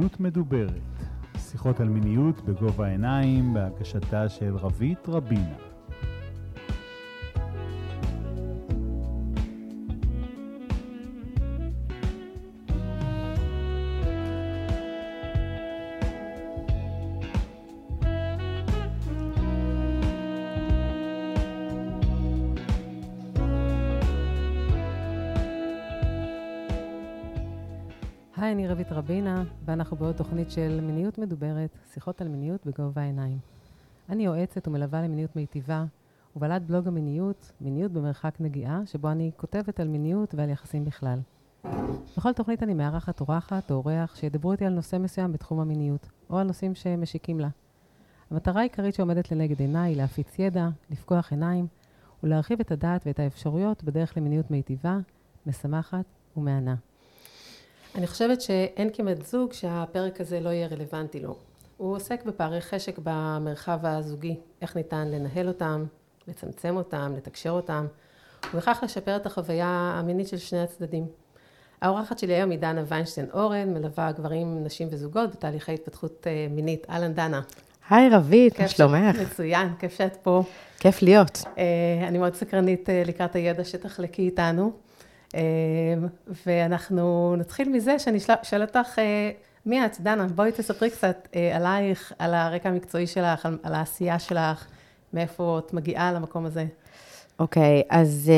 מיניות מדוברת. שיחות על מיניות בגובה העיניים, בהגשתה של רבית רבינה. ואנחנו בעוד תוכנית של מיניות מדוברת, שיחות על מיניות בגובה העיניים. אני יועצת ומלווה למיניות מיטיבה, ובעלת בלוג המיניות, מיניות במרחק נגיעה, שבו אני כותבת על מיניות ועל יחסים בכלל. בכל תוכנית אני מארחת אורחת או אורח שידברו איתי על נושא מסוים בתחום המיניות, או על נושאים שמשיקים לה. המטרה העיקרית שעומדת לנגד עיניי היא להפיץ ידע, לפקוח עיניים, ולהרחיב את הדעת ואת האפשרויות בדרך למיניות מיטיבה, משמחת ומהנה. אני חושבת שאין כמעט זוג שהפרק הזה לא יהיה רלוונטי לו. הוא עוסק בפערי חשק במרחב הזוגי, איך ניתן לנהל אותם, לצמצם אותם, לתקשר אותם, ובכך לשפר את החוויה המינית של שני הצדדים. האורחת שלי היום היא דנה ויינשטיין אורן, מלווה גברים, נשים וזוגות בתהליכי התפתחות אה, מינית. אהלן דנה. היי רבית, מה שלומך? מצוין, כיף שאת פה. כיף להיות. אה, אני מאוד סקרנית אה, לקראת הידע שתחלקי איתנו. ואנחנו נתחיל מזה שאני אשאל אותך, מי את, דנה? בואי תספרי קצת עלייך, על הרקע המקצועי שלך, על העשייה שלך, מאיפה את מגיעה למקום הזה. אוקיי, okay, אז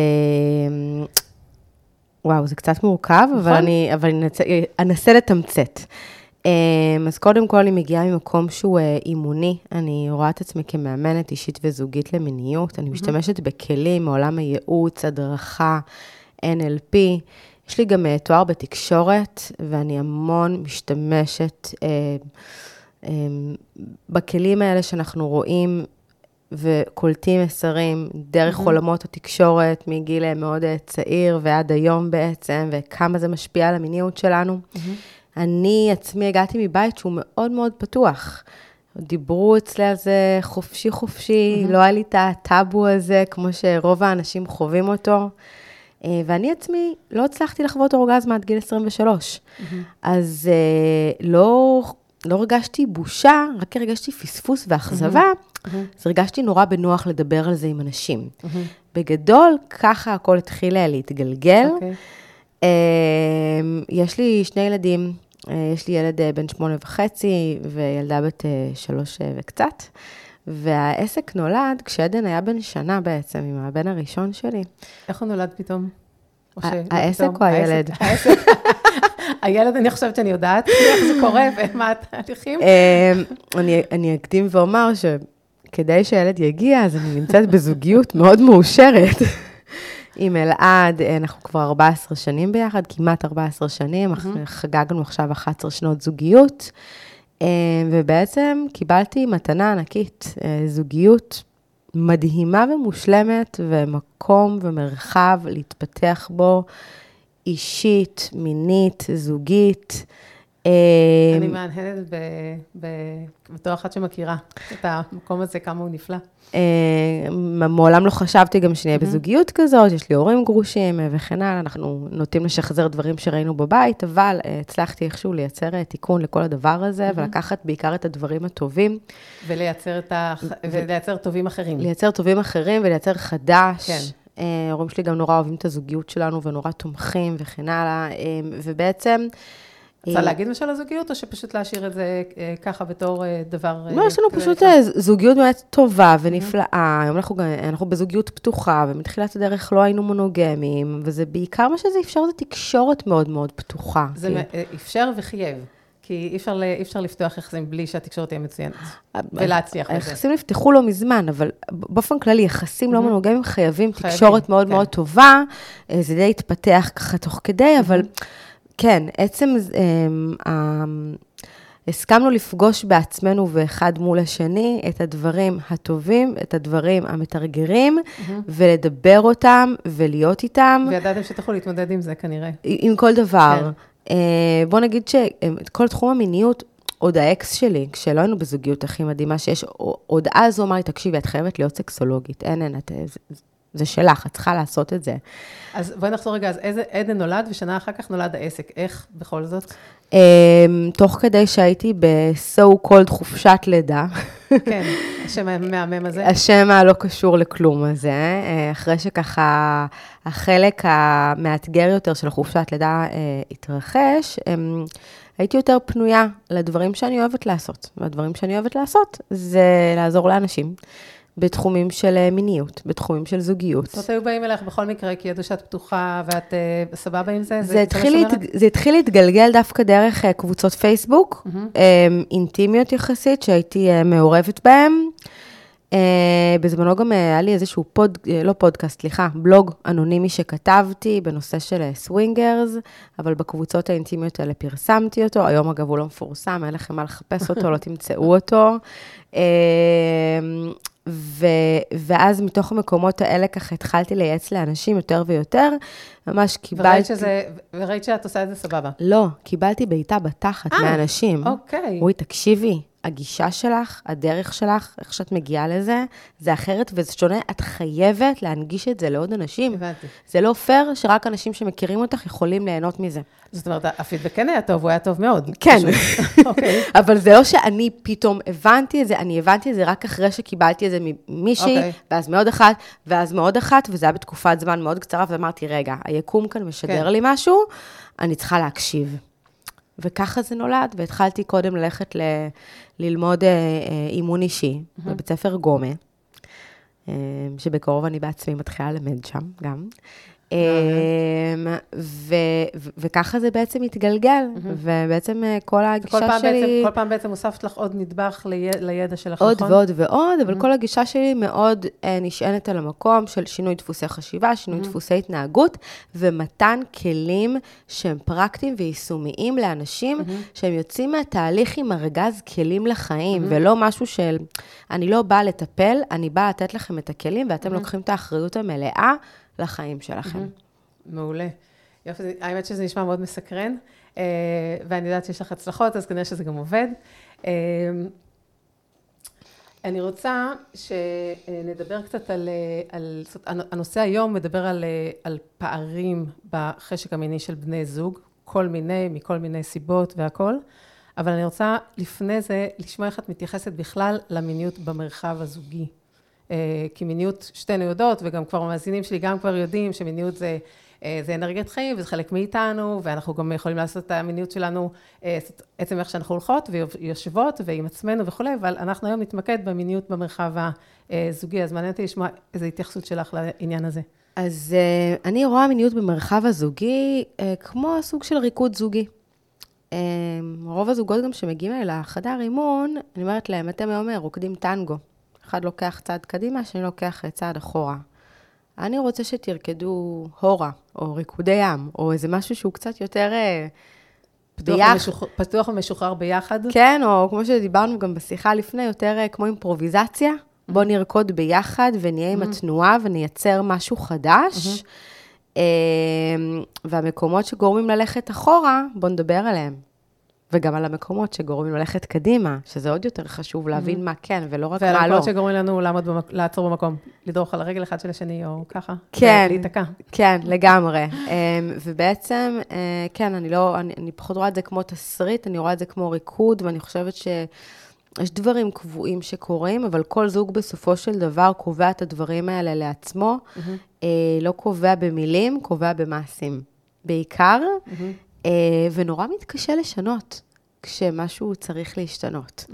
וואו, זה קצת מורכב, נכון? אבל אני, אבל אני נצ... אנסה לתמצת. אז קודם כל, אני מגיעה ממקום שהוא אימוני. אני רואה את עצמי כמאמנת אישית וזוגית למיניות. אני משתמשת בכלים מעולם הייעוץ, הדרכה. NLP, יש לי גם uh, תואר בתקשורת, ואני המון משתמשת uh, um, בכלים האלה שאנחנו רואים וקולטים מסרים דרך mm-hmm. עולמות התקשורת, מגיל מאוד uh, צעיר ועד היום בעצם, וכמה זה משפיע על המיניות שלנו. Mm-hmm. אני עצמי הגעתי מבית שהוא מאוד מאוד פתוח. דיברו אצלי על זה חופשי חופשי, mm-hmm. לא היה לי את הטאבו הזה, כמו שרוב האנשים חווים אותו. אה, ואני עצמי לא הצלחתי לחוות אורגזמה עד גיל 23. Mm-hmm. אז אה, לא, לא הרגשתי בושה, רק הרגשתי פספוס ואכזבה, mm-hmm. אז הרגשתי נורא בנוח לדבר על זה עם אנשים. Mm-hmm. בגדול, ככה הכל התחיל להתגלגל. Okay. אוקיי. אה, יש לי שני ילדים, יש לי ילד בן שמונה וחצי וילדה בת שלוש וקצת. והעסק נולד כשעדן היה בן שנה בעצם, עם הבן הראשון שלי. איך הוא נולד פתאום? העסק או הילד? הילד, אני חושבת שאני יודעת איך זה קורה ומה התהליכים. אמ, אני אקדים ואומר שכדי שהילד יגיע, אז אני נמצאת בזוגיות מאוד מאושרת. עם אלעד, אנחנו כבר 14 שנים ביחד, כמעט 14 שנים, חגגנו עכשיו 11 שנות זוגיות. אה, ובעצם קיבלתי מתנה ענקית, אה, זוגיות מדהימה ומושלמת, ומקום ומרחב להתפתח בו אישית, מינית, זוגית. אני אה, מהנהנת בתור אחת שמכירה את המקום הזה, כמה הוא נפלא. אה, מעולם לא חשבתי גם שנהיה בזוגיות כזאת, יש לי הורים גרושים אה, וכן הלאה, אנחנו נוטים לשחזר דברים שראינו בבית, אבל הצלחתי איכשהו לייצר תיקון לכל הדבר הזה, ולקחת בעיקר את הדברים הטובים. ולייצר, ה... ולייצר טובים אחרים. לייצר טובים אחרים ולייצר חדש. כן. ההורים שלי גם נורא אוהבים את הזוגיות שלנו ונורא תומכים וכן הלאה, ובעצם... רוצה להגיד משהו על הזוגיות, או שפשוט להשאיר את זה אה, ככה בתור אה, דבר... לא, יש לנו פשוט זוגיות באמת טובה ונפלאה. היום אנחנו, אנחנו בזוגיות פתוחה, ומתחילת הדרך לא היינו מונוגמיים, וזה בעיקר מה שזה אפשר, זה תקשורת מאוד מאוד פתוחה. זה. אפשר וחייב. כי אי אפשר, אי אפשר לפתוח יחסים בלי שהתקשורת תהיה מצוינת, ולהצליח בזה. היחסים נפתחו לא מזמן, אבל באופן כללי, יחסים לא מונוגמיים חייבים תקשורת מאוד כן. מאוד טובה. זה די התפתח ככה תוך כדי, אבל... כן, עצם, אה, הסכמנו לפגוש בעצמנו ואחד מול השני את הדברים הטובים, את הדברים המתרגרים, mm-hmm. ולדבר אותם ולהיות איתם. וידעתם שתוכלו להתמודד עם זה כנראה. עם כל דבר. כן. אה, בוא נגיד שאת כל תחום המיניות, עוד האקס שלי, כשלא היינו בזוגיות הכי מדהימה שיש, עוד אז הוא אמר לי, תקשיבי, את חייבת להיות סקסולוגית. אין, אין, את... זה שלך, את צריכה לעשות את זה. אז בואי נחזור רגע, אז איזה עדן נולד, ושנה אחר כך נולד העסק. איך בכל זאת? Um, תוך כדי שהייתי ב-so called חופשת לידה. כן, השם המהמם הזה. השם הלא קשור לכלום הזה. אה, אחרי שככה החלק המאתגר יותר של החופשת לידה uh, התרחש, um, הייתי יותר פנויה לדברים שאני אוהבת לעשות. והדברים שאני אוהבת לעשות זה לעזור לאנשים. בתחומים של אה, מיניות, בתחומים של זוגיות. זאת אומרת, היו באים אליך בכל מקרה, כי ידעו שאת פתוחה ואת uh, סבבה עם זה? זה, זה, התחיל להת... זה התחיל להתגלגל דווקא דרך uh, קבוצות פייסבוק, mm-hmm. um, אינטימיות יחסית, שהייתי uh, מעורבת בהן. Uh, בזמנו גם היה לי איזשהו פוד, uh, לא פודקאסט, סליחה, בלוג אנונימי שכתבתי בנושא של סווינגרס, אבל בקבוצות האינטימיות האלה פרסמתי אותו. היום, אגב, הוא לא מפורסם, אין לכם מה לחפש אותו, לא תמצאו אותו. ו, ואז מתוך המקומות האלה ככה התחלתי לייעץ לאנשים יותר ויותר, ממש קיבלתי... וראית, שזה, וראית שאת עושה את זה סבבה. לא, קיבלתי בעיטה בתחת אה, מאנשים. אוקיי. רואי, תקשיבי, הגישה שלך, הדרך שלך, איך שאת מגיעה לזה, זה אחרת וזה שונה. את חייבת להנגיש את זה לעוד אנשים. הבנתי. זה לא פייר שרק אנשים שמכירים אותך יכולים ליהנות מזה. זאת אומרת, הפידבק כן היה טוב, הוא היה טוב מאוד. כן, אוקיי. אבל זה לא שאני פתאום הבנתי את זה, אני הבנתי את זה רק אחרי שקיבלתי את זה ממישהי, אוקיי. ואז מעוד אחת, ואז מעוד אחת, וזה היה בתקופת זמן מאוד קצרה, ואמרתי, רגע, היקום כאן משדר כן. לי משהו, אני צריכה להקשיב. וככה זה נולד, והתחלתי קודם ללכת ל- ללמוד אה, אה, אימון אישי בבית ספר גומה, אה, שבקרוב אני בעצמי מתחילה ללמד שם גם. ו- וככה זה בעצם התגלגל, ובעצם אה, כל הגישה שלי... כל פעם בעצם הוספת לך עוד נדבך ליד, לידע שלך, עוד נכון? ועוד ועוד, אבל כל הגישה שלי מאוד אה, נשענת על המקום של שינוי דפוסי חשיבה, שינוי דפוסי התנהגות, ומתן כלים שהם פרקטיים ויישומיים לאנשים, שהם יוצאים מהתהליך עם ארגז כלים לחיים, ולא משהו של, אני לא באה לטפל, אני באה לתת לכם את הכלים, ואתם לוקחים את האחריות המלאה לחיים שלכם. מעולה. יופי, האמת שזה נשמע מאוד מסקרן, אה, ואני יודעת שיש לך הצלחות, אז כנראה שזה גם עובד. אה, אני רוצה שנדבר קצת על, אה, על הנושא היום מדבר על, אה, על פערים בחשק המיני של בני זוג, כל מיני, מכל מיני סיבות והכול, אבל אני רוצה לפני זה לשמוע איך את מתייחסת בכלל למיניות במרחב הזוגי. אה, כי מיניות, שתינו יודעות, וגם כבר המאזינים שלי גם כבר יודעים שמיניות זה, אה, זה אנרגיית חיים, וזה חלק מאיתנו, ואנחנו גם יכולים לעשות את המיניות שלנו, אה, עצם איך שאנחנו הולכות ויושבות, ועם עצמנו וכולי, אבל אנחנו היום נתמקד במיניות במרחב הזוגי, אז מעניין אותי לשמוע איזו התייחסות שלך לעניין הזה. אז אני רואה מיניות במרחב הזוגי כמו סוג של ריקוד זוגי. רוב הזוגות גם שמגיעים אליי לחדר אימון, אני אומרת להם, אתם היום רוקדים טנגו. אחד לוקח צעד קדימה, השני לוקח אה, צעד אחורה. אני רוצה שתרקדו הורה, או ריקודי ים, או איזה משהו שהוא קצת יותר uh, פתוח ביחד. ומשוחרר- פתוח ומשוחרר ביחד? כן, או כמו שדיברנו גם בשיחה לפני, יותר אה, כמו אימפרוביזציה. בואו נרקוד ביחד ונהיה עם התנועה ונייצר משהו חדש. אה, והמקומות שגורמים ללכת אחורה, בואו נדבר עליהם. וגם על המקומות שגורמים ללכת קדימה, שזה עוד יותר חשוב להבין מה כן ולא רק ועל מה לא. המקומות שגורמים לנו לעמוד במק... לעצור במקום, לדרוך על הרגל אחד של השני, או ככה. כן. להיתקע. כן, לגמרי. אמ, ובעצם, אה, כן, אני לא, אני, אני פחות רואה את זה כמו תסריט, אני רואה את זה כמו ריקוד, ואני חושבת שיש דברים קבועים שקורים, אבל כל זוג בסופו של דבר קובע את הדברים האלה לעצמו, אה, לא קובע במילים, קובע במעשים. בעיקר, אה, ונורא מתקשה לשנות. כשמשהו צריך להשתנות.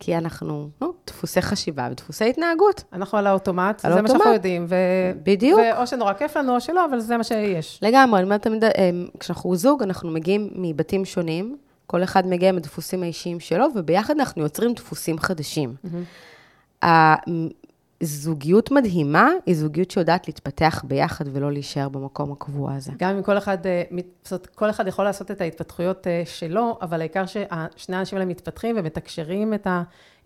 כי אנחנו, נו, דפוסי חשיבה ודפוסי התנהגות. אנחנו על האוטומט, על זה מה שאנחנו האוטומט. יודעים. ו... בדיוק. ואו שנורא כיף לנו או שלא, אבל זה מה שיש. לגמרי, אני אומרת תמיד, אה, כשאנחנו זוג, אנחנו מגיעים מבתים שונים, כל אחד מגיע עם הדפוסים האישיים שלו, וביחד אנחנו יוצרים דפוסים חדשים. הזוגיות מדהימה היא זוגיות שיודעת להתפתח ביחד ולא להישאר במקום הקבוע הזה. גם אם כל אחד, אה, זאת אומרת, כל אחד יכול לעשות את ההתפתחויות אה, שלו, אבל העיקר ששני האנשים האלה מתפתחים ומתקשרים את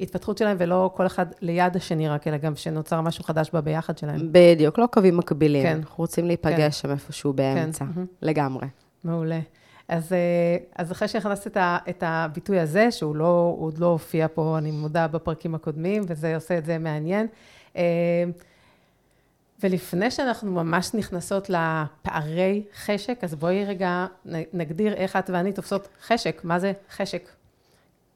ההתפתחות שלהם, ולא כל אחד ליד השני רק, אלא גם שנוצר משהו חדש בביחד שלהם. בדיוק, לא קווים מקבילים. כן. אנחנו רוצים להיפגש שם איפשהו באמצע. מהמם. לגמרי. מעולה. אז, אה, אז אחרי שהכנסת את, ה, את הביטוי הזה, שהוא לא, עוד לא הופיע פה, אני מודה, בפרקים הקודמים, וזה עושה את זה מעניין. אה, ולפני שאנחנו ממש נכנסות לפערי חשק, אז בואי רגע נגדיר איך את ואני תופסות חשק. מה זה חשק?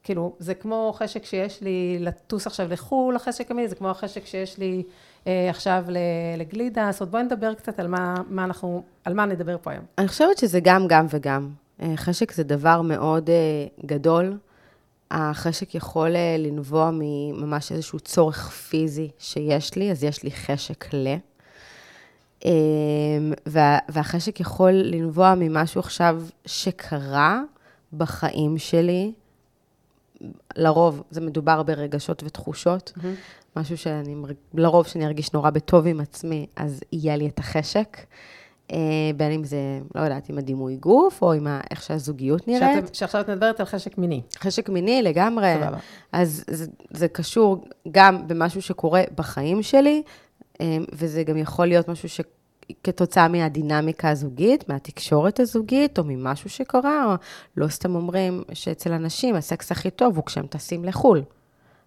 כאילו, זה כמו חשק שיש לי לטוס עכשיו לחו"ל, החשק המיני, זה כמו החשק שיש לי אה, עכשיו לגלידה. זאת אומרת, בואי נדבר קצת על מה, מה אנחנו, על מה נדבר פה היום. אני חושבת שזה גם, גם וגם. אה, חשק זה דבר מאוד אה, גדול. החשק יכול אה, לנבוע מממש איזשהו צורך פיזי שיש לי, אז יש לי חשק ל... אמ, והחשק יכול לנבוע ממשהו עכשיו שקרה בחיים שלי. לרוב זה מדובר ברגשות ותחושות, mm-hmm. משהו שאני, לרוב שאני ארגיש נורא בטוב עם עצמי, אז יהיה לי את החשק. אה, בין אם זה, לא יודעת, עם הדימוי גוף, או עם איך שהזוגיות נראית. שאת, שעכשיו את מדברת על חשק מיני. חשק מיני לגמרי. סבבה. אז זה, זה קשור גם במשהו שקורה בחיים שלי, אה, וזה גם יכול להיות משהו שכתוצאה מהדינמיקה הזוגית, מהתקשורת הזוגית, או ממשהו שקרה, או לא סתם אומרים שאצל אנשים הסקס הכי טוב הוא כשהם טסים לחו"ל.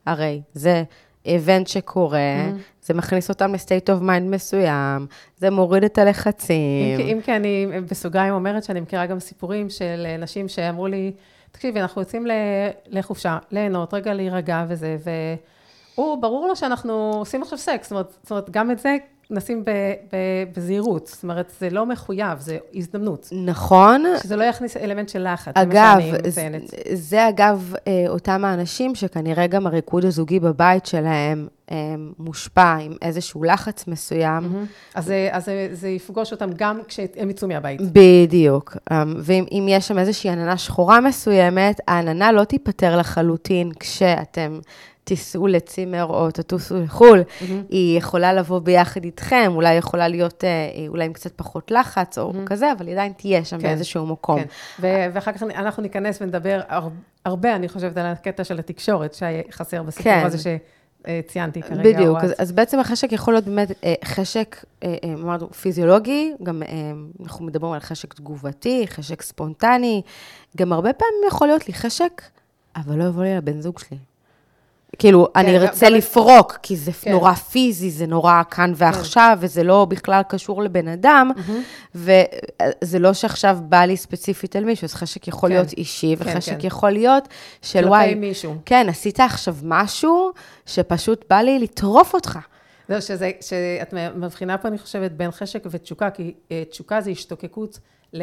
הרי זה event שקורה, mm-hmm. זה מכניס אותם ל state of mind מסוים, זה מוריד את הלחצים. אם, אם כי אני בסוגריים אומרת שאני מכירה גם סיפורים של נשים שאמרו לי, תקשיבי, אנחנו יוצאים לחופשה, ליהנות, רגע להירגע וזה, והוא, ברור לו שאנחנו עושים עכשיו סקס, זאת אומרת, זאת אומרת גם את זה נשים בזהירות, זאת אומרת, זה לא מחויב, זה הזדמנות. נכון. שזה לא יכניס אלמנט של לחץ, אגב, זה, זה אגב אה, אותם האנשים שכנראה גם הריקוד הזוגי בבית שלהם אה, מושפע עם איזשהו לחץ מסוים. Mm-hmm. אז, אז זה, זה יפגוש אותם גם כשהם יצאו מהבית. בדיוק. אה, ואם יש שם איזושהי עננה שחורה מסוימת, העננה לא תיפתר לחלוטין כשאתם תיסעו לצימר או תטוסו לחו"ל, mm-hmm. היא יכולה לבוא ביחד איתכם, אולי יכולה להיות, אה, אולי עם קצת פחות לחץ או mm-hmm. כזה, אבל היא עדיין תהיה שם כן, באיזשהו מקום. כן, ו- ואחר כך אנחנו ניכנס ונדבר הרבה, אני חושבת, על הקטע של התקשורת שחסר בסיפור כן. הזה ש... ציינתי כרגע. בדיוק, אז, אז בעצם החשק יכול להיות באמת אה, חשק, אה, אמרנו, פיזיולוגי, גם אנחנו מדברים על חשק תגובתי, חשק ספונטני, גם הרבה פעמים יכול להיות לי חשק, אבל לא יבוא לי לבן זוג שלי. כאילו, כן, אני ארצה גם... לפרוק, כי זה כן. נורא פיזי, זה נורא כאן ועכשיו, כן. וזה לא בכלל קשור לבן אדם, mm-hmm. וזה לא שעכשיו בא לי ספציפית על מישהו, אז חשק יכול כן. להיות אישי, כן, וחשק כן. יכול להיות של וואי, מישהו. כן, עשית עכשיו משהו שפשוט בא לי לטרוף אותך. זהו, שזה, שאת מבחינה פה, אני חושבת, בין חשק ותשוקה, כי אה, תשוקה זה השתוקקות ל...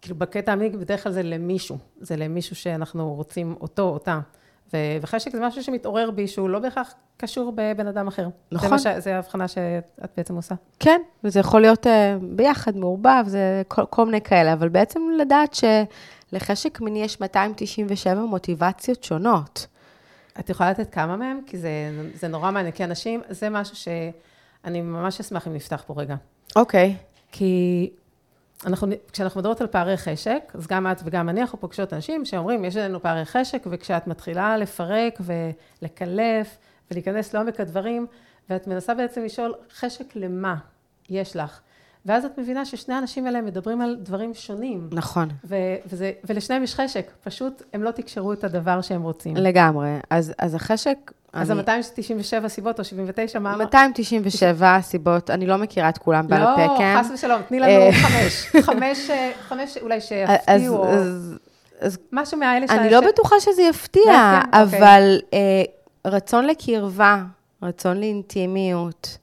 כאילו, בקטע המיני, בדרך כלל זה למישהו, זה למישהו שאנחנו רוצים אותו, אותה. וחשק זה משהו שמתעורר בי, שהוא לא בהכרח קשור בבן אדם אחר. נכון. זה, זה ההבחנה שאת בעצם עושה. כן, וזה יכול להיות uh, ביחד, מעורבב, זה כל, כל מיני כאלה, אבל בעצם לדעת שלחשק מיני יש 297 מוטיבציות שונות. את יכולה לתת כמה מהם? כי זה, זה נורא מעניין, כי אנשים, זה משהו שאני ממש אשמח אם נפתח פה רגע. אוקיי. Okay. כי אנחנו, כשאנחנו מדברות על פערי חשק, אז גם את וגם אני, אנחנו פוגשות אנשים שאומרים, יש לנו פערי חשק, וכשאת מתחילה לפרק ולקלף ולהיכנס לעומק הדברים, ואת מנסה בעצם לשאול, חשק למה יש לך? ואז את מבינה ששני האנשים האלה מדברים על דברים שונים. נכון. ו- וזה, ולשניהם יש חשק, פשוט הם לא תקשרו את הדבר שהם רוצים. לגמרי. אז, אז החשק... אז אני... ה-297 סיבות או 79, מה? 297 סיבות, אני לא מכירה את כולם בעל פה, לא, כן? חס ושלום, תני לנו אה, חמש. חמש, אה, חמש אולי שיפתיעו, או... אז, משהו מהאלה שאני לא בטוחה שזה יפתיע, לא אוקיי. אבל. אה, רצון לקרבה, רצון לאינטימיות,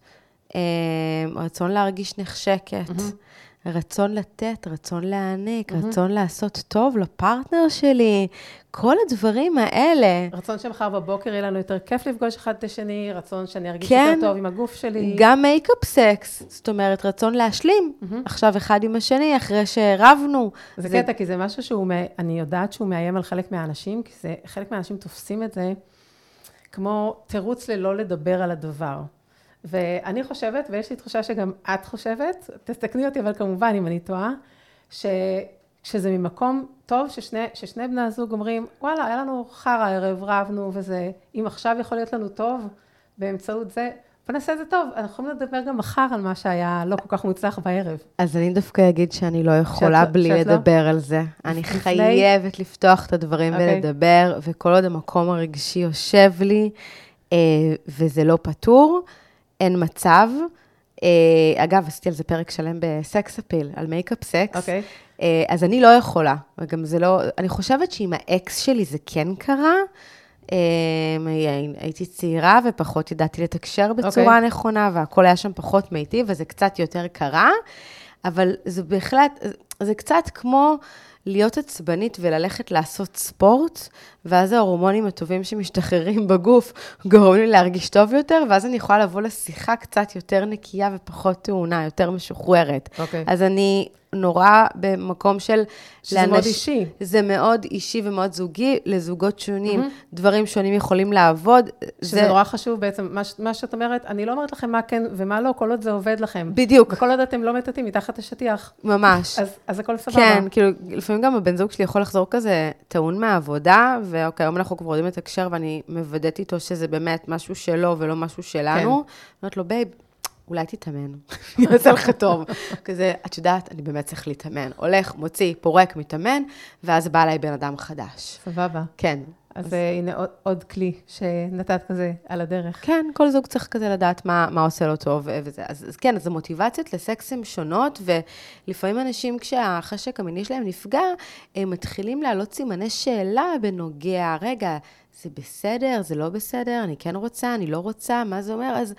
רצון להרגיש נחשקת, mm-hmm. רצון לתת, רצון להעניק, mm-hmm. רצון לעשות טוב לפרטנר שלי, כל הדברים האלה. רצון שמחר בבוקר יהיה לנו יותר כיף לפגוש אחד את השני, רצון שאני ארגיש כן, יותר טוב עם הגוף שלי. גם makeup sex, זאת אומרת, רצון להשלים mm-hmm. עכשיו אחד עם השני, אחרי שרבנו. זה, זה קטע, כי זה משהו שהוא, אני יודעת שהוא מאיים על חלק מהאנשים, כי זה, חלק מהאנשים תופסים את זה כמו תירוץ ללא לדבר על הדבר. ואני חושבת, ויש לי תחושה שגם את חושבת, תתקני אותי, אבל כמובן, אם אני טועה, שכשזה ממקום טוב, ששני, ששני בני הזוג אומרים, וואלה, היה לנו חרא הערב, רבנו וזה, אם עכשיו יכול להיות לנו טוב באמצעות זה, בוא נעשה את זה טוב. אנחנו יכולים לדבר גם מחר על מה שהיה לא כל כך מוצלח בערב. אז אני דווקא אגיד שאני לא יכולה שאת, בלי שאת לא? לדבר לא? על זה. אני חייבת לפתוח את הדברים okay. אוקיי. ולדבר, וכל עוד המקום הרגשי יושב לי, אה, וזה לא פתור, אין מצב. אה, אגב, עשיתי על זה פרק שלם בסקס אפיל, על makeup sex. אוקיי. אה, אז אני לא יכולה, וגם זה לא, אני חושבת שעם האקס שלי זה כן קרה. אה, הייתי צעירה ופחות ידעתי לתקשר בצורה אוקיי. נכונה, והכל היה שם פחות מיטיב, וזה קצת יותר קרה, אבל זה בהחלט, זה קצת כמו להיות עצבנית וללכת לעשות ספורט, ואז ההורמונים הטובים שמשתחררים בגוף גורמים לי להרגיש טוב יותר, ואז אני יכולה לבוא לשיחה קצת יותר נקייה ופחות טעונה, יותר משוחררת. אוקיי. אז אני נורא במקום של... שזה מאוד אישי. זה מאוד אישי ומאוד זוגי, לזוגות שונים, דברים שונים יכולים לעבוד. שזה זה- נורא חשוב בעצם, מה, מה שאת אומרת, אני לא אומרת לכם מה כן ומה לא, כל עוד זה עובד לכם. בדיוק, וכל עוד אתם לא מטאטאים מתחת לשטיח, ממש. אז, אז הכל סבבה. כן, כאילו, לפעמים גם הבן זוג שלי יכול לחזור כזה טעון מהעבודה, ואוקיי, היום אנחנו כבר יודעים לתקשר, ואני מוודאת איתו שזה באמת משהו שלו ולא משהו שלנו. כן. אומרת לו, babe, אולי תתאמן, יעשה לך טוב. כזה, את יודעת, אני באמת צריך להתאמן. הולך, מוציא, פורק, מתאמן, ואז בא אליי בן אדם חדש. סבבה. כן. אז אה, הנה עוד, עוד כלי שנתת כזה על הדרך. כן, כל זוג צריך כזה לדעת מה, מה עושה לו טוב אה, וזה. אז, אז כן, אז המוטיבציות לסקס הן שונות, ולפעמים אנשים, כשהחשק המיני שלהם נפגע, הם מתחילים להעלות סימני שאלה בנוגע, רגע, זה בסדר, זה לא בסדר, אני כן רוצה, אני לא רוצה, מה זה אומר? אז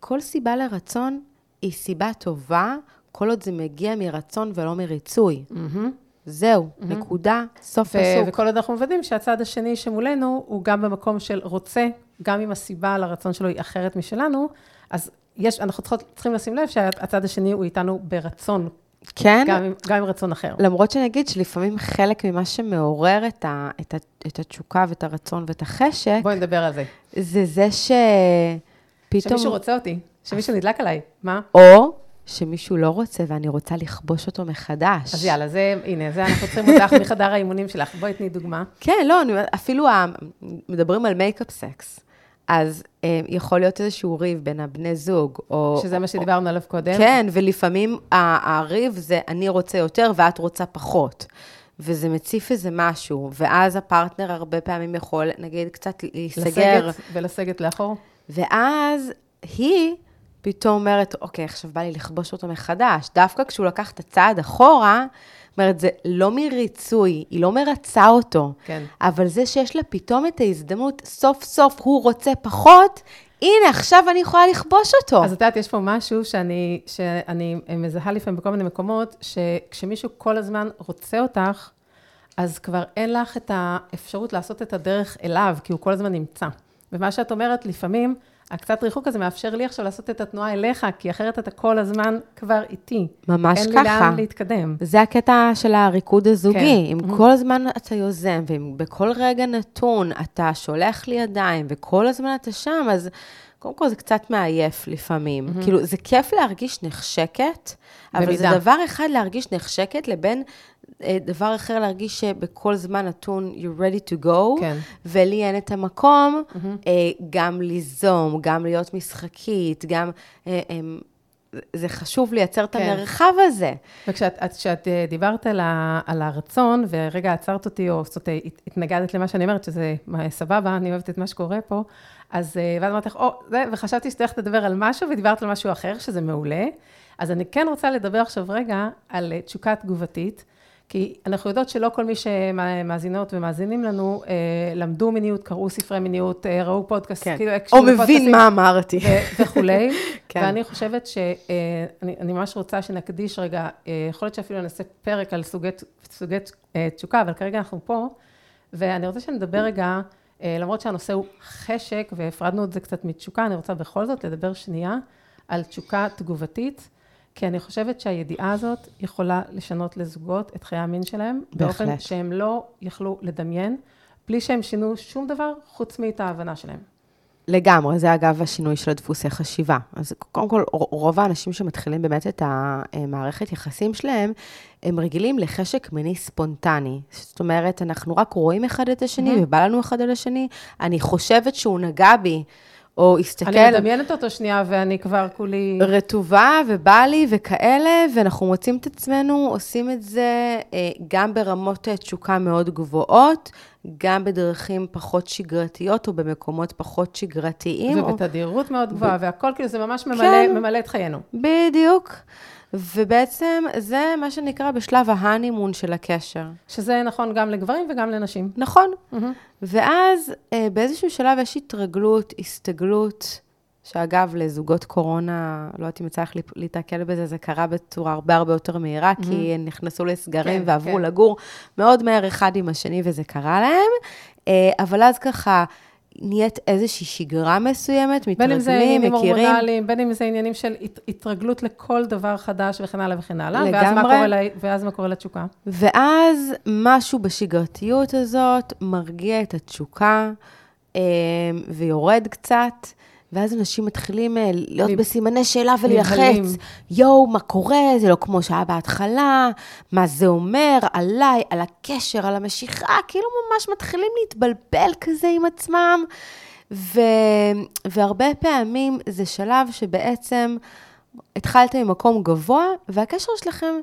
כל סיבה לרצון היא סיבה טובה, כל עוד זה מגיע מרצון ולא מריצוי. זהו, נקודה, סוף ו- פסוק. וכל עוד אנחנו מוודאים שהצד השני שמולנו, הוא גם במקום של רוצה, גם אם הסיבה לרצון שלו היא אחרת משלנו, אז יש, אנחנו צריכות, צריכים לשים לב שהצד השני הוא איתנו ברצון, כן, גם עם, גם עם רצון אחר. למרות שאני אגיד שלפעמים חלק ממה שמעורר את, ה, את, ה, את התשוקה ואת הרצון ואת החשק, בואי נדבר על זה. זה זה שפתאום... שמישהו רוצה אותי, שמישהו נדלק עליי, מה? או שמישהו לא רוצה ואני רוצה לכבוש אותו מחדש. אז יאללה, זה, הנה, זה אנחנו צריכים אותך מחדר האימונים שלך. בואי תני דוגמה. כן, לא, אני, אפילו מדברים על makeup sex, אז אה, יכול להיות איזשהו ריב בין הבני זוג, או... שזה מה שדיברנו עליו קודם. כן, ולפעמים הריב זה אני רוצה יותר ואת רוצה פחות. וזה מציף איזה משהו, ואז הפרטנר הרבה פעמים יכול, נגיד, קצת להיסגר. לסגת ולסגת לאחור. ואז היא פתאום אומרת, אוקיי, עכשיו בא לי לכבוש אותו מחדש. דווקא כשהוא לקח את הצעד אחורה, אומרת, זה לא מריצוי, היא לא מרצה אותו. כן. אבל זה שיש לה פתאום את ההזדמנות, סוף סוף הוא רוצה פחות, הנה, עכשיו אני יכולה לכבוש אותו. אז את יודעת, יש פה משהו שאני, שאני מזהה לפעמים בכל מיני מקומות, שכשמישהו כל הזמן רוצה אותך, אז כבר אין לך את האפשרות לעשות את הדרך אליו, כי הוא כל הזמן נמצא. ומה שאת אומרת, לפעמים, הקצת ריחוק הזה מאפשר לי עכשיו לעשות את התנועה אליך, כי אחרת אתה כל הזמן כבר איתי. ממש אין ככה. לי לאן להתקדם. זה הקטע של הריקוד הזוגי. כן. אם כל הזמן אתה יוזם, ואם בכל רגע נתון אתה שולח לי ידיים, וכל הזמן אתה שם, אז קודם כל זה קצת מעייף לפעמים. כאילו, זה כיף להרגיש נחשקת, אבל במידה. זה דבר אחד להרגיש נחשקת, לבין דבר אחר להרגיש שבכל זמן נתון you're ready to go, כן. ולי אין את המקום אה, גם ליזום, גם להיות משחקית, גם... אה, אה, זה חשוב לייצר את כן. המרחב הזה. וכשאת את, כשאת אה, דיברת על, ה, על הרצון, ורגע עצרת אותי, או זאת התנגדת למה שאני אומרת, שזה מה, סבבה, אני אוהבת את מה שקורה פה, אז אה, ואז אמרתי לך, או, זה, וחשבתי הולכת לדבר על משהו, ודיברת על משהו אחר, שזה מעולה. אז אני כן רוצה לדבר עכשיו רגע על אה, תשוקה תגובתית, כי אנחנו יודעות שלא כל מי שמאזינות ומאזינים לנו, אה, למדו מיניות, קראו ספרי מיניות, אה, ראו פודקאסט, כן. כאילו, או הקשיבו מבין לפודקאסטים. מה אמרתי. וכולי. כן. ואני חושבת שאני אני ממש רוצה שנקדיש רגע, אה, יכול להיות שאפילו נעשה פרק על סוגי, סוגי אה, תשוקה, אבל כרגע אנחנו פה, ואני רוצה שנדבר רגע, אה, למרות שהנושא הוא חשק, והפרדנו את זה קצת מתשוקה, אני רוצה בכל זאת לדבר שנייה על תשוקה תגובתית, כי אני חושבת שהידיעה הזאת יכולה לשנות לזוגות את חיי המין שלהם, באופן בהחלט. שהם לא יכלו לדמיין, בלי שהם שינו שום דבר חוץ מאת ההבנה שלהם. לגמרי, זה אגב השינוי של הדפוסי חשיבה. אז קודם כל, רוב האנשים שמתחילים באמת את המערכת יחסים שלהם, הם רגילים לחשק מיני ספונטני. זאת אומרת, אנחנו רק רואים אחד את השני, מהמם. ובא לנו אחד על השני, אני חושבת שהוא נגע בי. או הסתכל... אני מדמיינת אותו שנייה, ואני כבר כולי... רטובה ובא לי וכאלה, ואנחנו מוצאים את עצמנו עושים את זה אה, גם ברמות תשוקה מאוד גבוהות, גם בדרכים פחות שגרתיות או במקומות פחות שגרתיים. ובתדירות או... מאוד גבוהה, ב... והכל כאילו זה ממש ממלא, כן. ממלא את חיינו. בדיוק. ובעצם זה מה שנקרא בשלב ההנימון של הקשר. שזה נכון גם לגברים וגם לנשים. נכון. Mm-hmm. ואז אה, באיזשהו שלב יש התרגלות, הסתגלות, שאגב, לזוגות קורונה, לא יודעת אם יצא לך להתקל בזה, זה קרה בצורה הרבה הרבה יותר מהירה, mm-hmm. כי הם נכנסו לסגרים כן, ועברו כן. לגור מאוד מהר אחד עם השני, וזה קרה להם. אה, אבל אז ככה... נהיית איזושהי שגרה מסוימת, מתרגלים, מכירים. בין אם זה עניינים הורמונליים, בין אם זה עניינים של התרגלות לכל דבר חדש וכן הלאה וכן הלאה. לגמרי. ואז מה קורה, לה, ואז מה קורה לתשוקה? ואז משהו בשגרתיות הזאת מרגיע את התשוקה אה, ויורד קצת. ואז אנשים מתחילים אה, להיות בסימני שאלה וללחץ. יואו, מה קורה? זה לא כמו שהיה בהתחלה, מה זה אומר עליי, על הקשר, על המשיכה, כאילו ממש מתחילים להתבלבל כזה עם עצמם. ו... והרבה פעמים זה שלב שבעצם התחלתם ממקום גבוה, והקשר שלכם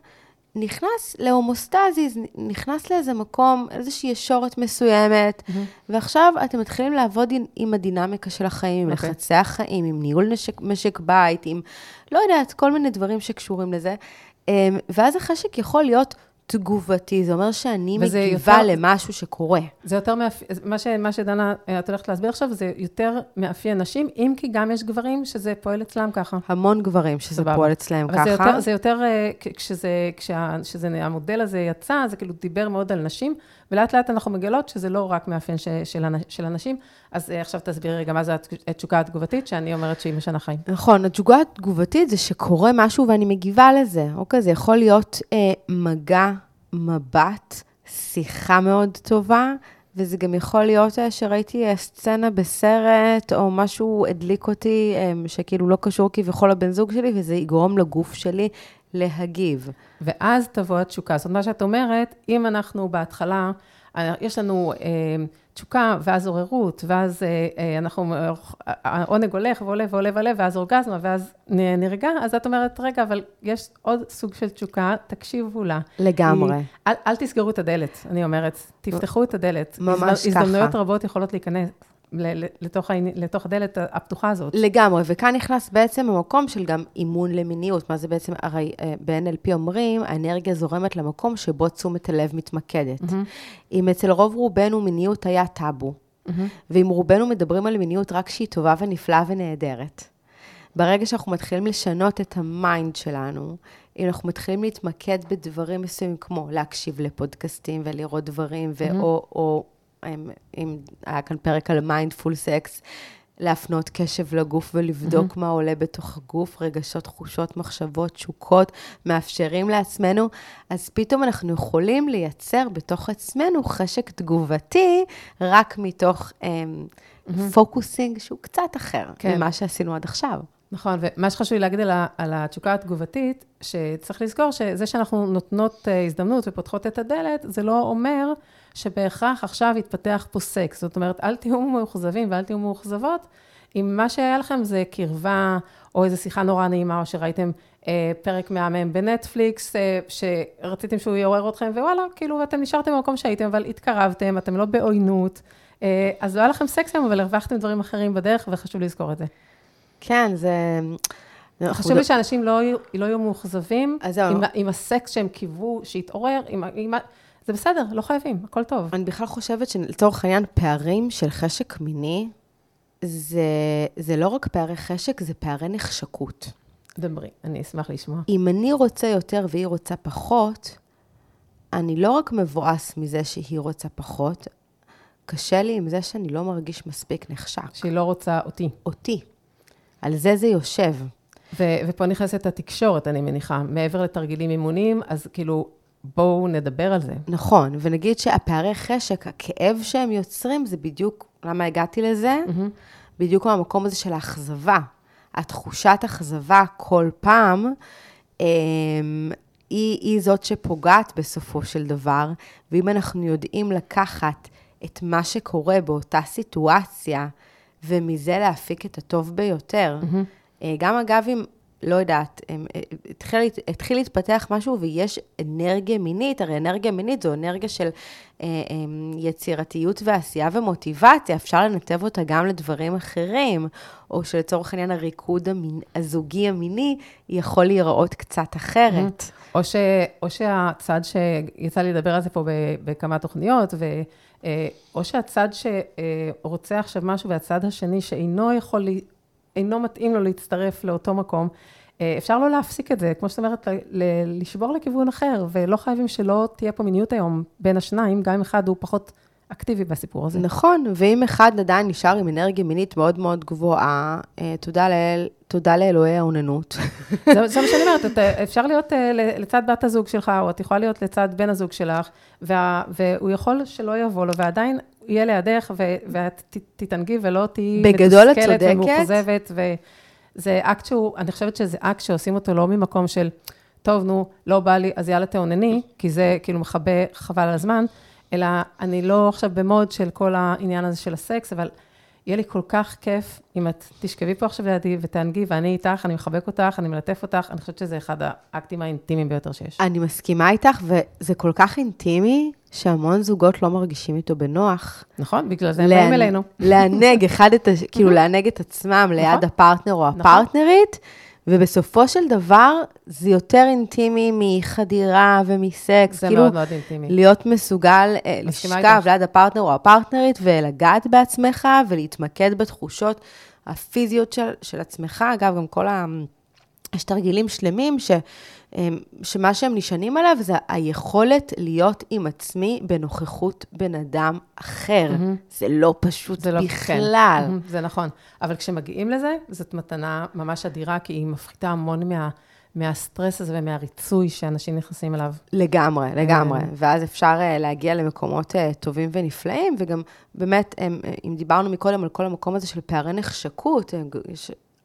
נכנס להומוסטזיס, נכנס לאיזה מקום, איזושהי ישורת מסוימת, mm-hmm. ועכשיו אתם מתחילים לעבוד עם, עם הדינמיקה של החיים, עם okay. אוקיי. לחצי החיים, עם ניהול נשק, משק בית, עם, לא יודעת, כל מיני דברים שקשורים לזה. אמ, ואז החשק יכול להיות תגובתי, זה אומר שאני מגיבה יותר, למשהו שקורה. זה יותר מאפיין, מה, ש, מה שדנה, את הולכת להסביר עכשיו, זה יותר מאפיין נשים, אם כי גם יש גברים שזה פועל אצלם ככה. המון גברים שזה סבבה. פועל אצלם ככה. זה יותר, זה יותר אה, כשזה, כשה, כשזה, המודל הזה יצא, זה כאילו דיבר מאוד על נשים, ולאט לאט אנחנו מגלות שזה לא רק מאפיין ש, של, של אנשים. אז אה, עכשיו תסבירי רגע מה זה התשוקה התגובתית, שאני אומרת שהיא משנה חיים. נכון, התשוקה התגובתית זה שקורה משהו ואני מגיבה לזה, אוקיי? זה יכול להיות אה, מגע, מבט, שיחה מאוד טובה, וזה גם יכול להיות אה, שראיתי אה, סצנה בסרט, או משהו הדליק אותי, שכאילו לא קשור כביכול לבן זוג שלי, וזה יגרום לגוף שלי להגיב. ואז תבוא התשוקה. זאת אומרת, מה שאת אומרת, אם אנחנו בהתחלה, יש לנו אה, תשוקה, ואז עוררות, ואז אה, אה, אנחנו, העונג הולך ועולה ועולה ועולה, ואז אורגזמה, ואז נרגע, אז את אומרת, רגע, אבל יש עוד סוג של תשוקה, תקשיבו לה. לגמרי. אל, אל תסגרו את הדלת, אני אומרת, תפתחו את הדלת. ממש ככה. הזדמנויות רבות יכולות להיכנס. לתוך, לתוך הדלת הפתוחה הזאת. לגמרי, וכאן נכנס בעצם המקום של גם אימון למיניות. מה זה בעצם, הרי אה, ב-NLP אומרים, האנרגיה זורמת למקום שבו תשומת הלב מתמקדת. Mm-hmm. אם אצל רוב רובנו מיניות היה טאבו, mm-hmm. ואם רובנו מדברים על מיניות רק שהיא טובה ונפלאה ונהדרת, ברגע שאנחנו מתחילים לשנות את ה mind שלנו, אם אנחנו מתחילים להתמקד בדברים מסוימים, כמו להקשיב לפודקאסטים ולראות דברים, mm-hmm. ואו, או אם היה כאן פרק על mindful sex, להפנות קשב לגוף ולבדוק mm-hmm. מה עולה בתוך הגוף, רגשות, תחושות, מחשבות, תשוקות, מאפשרים לעצמנו, אז פתאום אנחנו יכולים לייצר בתוך עצמנו חשק תגובתי, רק מתוך mm-hmm. focusing שהוא קצת אחר כן. ממה שעשינו עד עכשיו. נכון, ומה שחשוב לי להגיד על, על התשוקה התגובתית, שצריך לזכור שזה שאנחנו נותנות אה, הזדמנות ופותחות את הדלת, זה לא אומר שבהכרח עכשיו יתפתח פה סקס. זאת אומרת, אל תהיו מאוכזבים ואל תהיו מאוכזבות, אם מה שהיה לכם זה קרבה, או איזו שיחה נורא נעימה, או שראיתם אה, פרק מהמם בנטפליקס, אה, שרציתם שהוא יעורר אתכם, ווואלה, כאילו, אתם נשארתם במקום שהייתם, אבל התקרבתם, אתם לא בעוינות. אה, אז לא היה לכם סקס היום, אבל הרווחתם דברים אחרים בדרך, וחשוב לזכור את זה. כן, זה... חשוב לי שאנשים לא, לא יהיו מאוכזבים עם, הסקס שהם קיוו, שיתעורר, עם, זה בסדר, לא חייבים, הכל טוב. אני בכלל חושבת שלצורך העניין, פערים של חשק מיני, זה, זה לא רק פערי חשק, זה פערי נחשקות. דברי, אני אשמח לשמוע. אם אני רוצה יותר והיא רוצה פחות, אני לא רק מבואס מזה שהיא רוצה פחות, קשה לי עם זה שאני לא מרגיש מספיק נחשק. שהיא לא רוצה אותי. אותי. על זה זה יושב. ו- ופה נכנסת התקשורת, אני מניחה. מעבר לתרגילים אימוניים, אז כאילו, בואו נדבר על זה. נכון, ונגיד שהפערי חשק, הכאב שהם יוצרים, זה בדיוק, למה הגעתי לזה? Mm-hmm. בדיוק מהמקום הזה של האכזבה. התחושת אכזבה כל פעם, אמ, היא, היא זאת שפוגעת בסופו של דבר, ואם אנחנו יודעים לקחת את מה שקורה באותה סיטואציה, ומזה להפיק את הטוב ביותר. Mm-hmm. גם אגב, אם, לא יודעת, הם, אה, התחיל, התחיל להתפתח משהו ויש אנרגיה מינית, הרי אנרגיה מינית זו אנרגיה של אה, אה, יצירתיות ועשייה ומוטיבציה, אפשר לנתב אותה גם לדברים אחרים, או שלצורך העניין הריקוד המין, הזוגי המיני יכול להיראות קצת אחרת. או, ש, או שהצד שיצא לי לדבר על זה פה בכמה תוכניות, ו, או שהצד שרוצה עכשיו משהו והצד השני שאינו יכול אינו מתאים לו להצטרף לאותו מקום, אה, אפשר לא להפסיק את זה, כמו שאת אומרת, לשבור לכיוון אחר, ולא חייבים שלא תהיה פה מיניות היום בין השניים, גם אם אחד הוא פחות אקטיבי בסיפור הזה. נכון, ואם אחד עדיין נשאר עם אנרגיה מינית מאוד מאוד גבוהה, אה, תודה לאל, תודה לאלוהי האוננות. זה, זה מה שאני אומרת, אפשר להיות אה, לצד בת הזוג שלך, או את יכולה להיות לצד בן הזוג שלך, וה, והוא יכול שלא יבוא לו, ועדיין יהיה לידך, ואת תתענגי ולא תהיי מתוסכלת ומאוכזבת, וזה אקט שהוא, אני חושבת שזה אקט שעושים אותו לא ממקום של, טוב, נו, לא בא לי, אז יאללה תאונני, כי זה כאילו מכבה חבל על הזמן, אלא אני לא עכשיו במוד של כל העניין הזה של הסקס, אבל יהיה לי כל כך כיף אם את תשכבי פה עכשיו לידי ותענגי, ואני איתך, אני מחבק אותך, אני מלטף אותך, אני חושבת שזה אחד האקטים האינטימיים ביותר שיש. אני מסכימה איתך, וזה כל כך אינטימי, שהמון זוגות לא מרגישים איתו בנוח. נכון, בגלל זה הם באים אלינו. לענג אחד את, כאילו לענג את עצמם ליד נכון. הפרטנר או נכון. הפרטנרית. ובסופו של דבר, זה יותר אינטימי מחדירה ומסקס. זה כאילו, מאוד מאוד אינטימי. להיות מסוגל אה, לשכב ליד הפרטנר או הפרטנרית ולגעת בעצמך ולהתמקד בתחושות הפיזיות של, של עצמך. אגב, גם כל ה... יש תרגילים שלמים ש, שמה שהם נשענים עליו זה היכולת להיות עם עצמי בנוכחות בן אדם אחר. Mm-hmm. זה לא פשוט זה בכלל. לא, כן. mm-hmm, זה נכון. אבל כשמגיעים לזה, זאת מתנה ממש אדירה, כי היא מפחיתה המון מה... מהסטרס הזה ומהריצוי שאנשים נכנסים אליו. לגמרי, לגמרי. כן. ואז אפשר אה, להגיע למקומות אה, טובים ונפלאים, וגם באמת, אם דיברנו מקודם על כל המקום הזה של פערי נחשקות,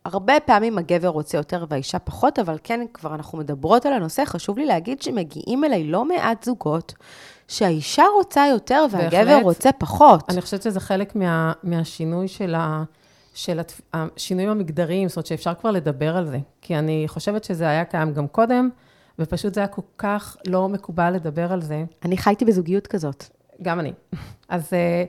הרבה פעמים הגבר רוצה יותר והאישה פחות, אבל כן, כבר אנחנו מדברות על הנושא, חשוב לי להגיד שמגיעים אליי לא מעט זוגות, שהאישה רוצה יותר והגבר בהחלט, רוצה פחות. אני חושבת שזה חלק מה, מהשינוי של, ה, של השינויים המגדריים, זאת אומרת שאפשר כבר לדבר על זה. כי אני חושבת שזה היה קיים גם קודם, ופשוט זה היה כל כך לא מקובל לדבר על זה. אני חייתי בזוגיות כזאת. גם אני. אז אה,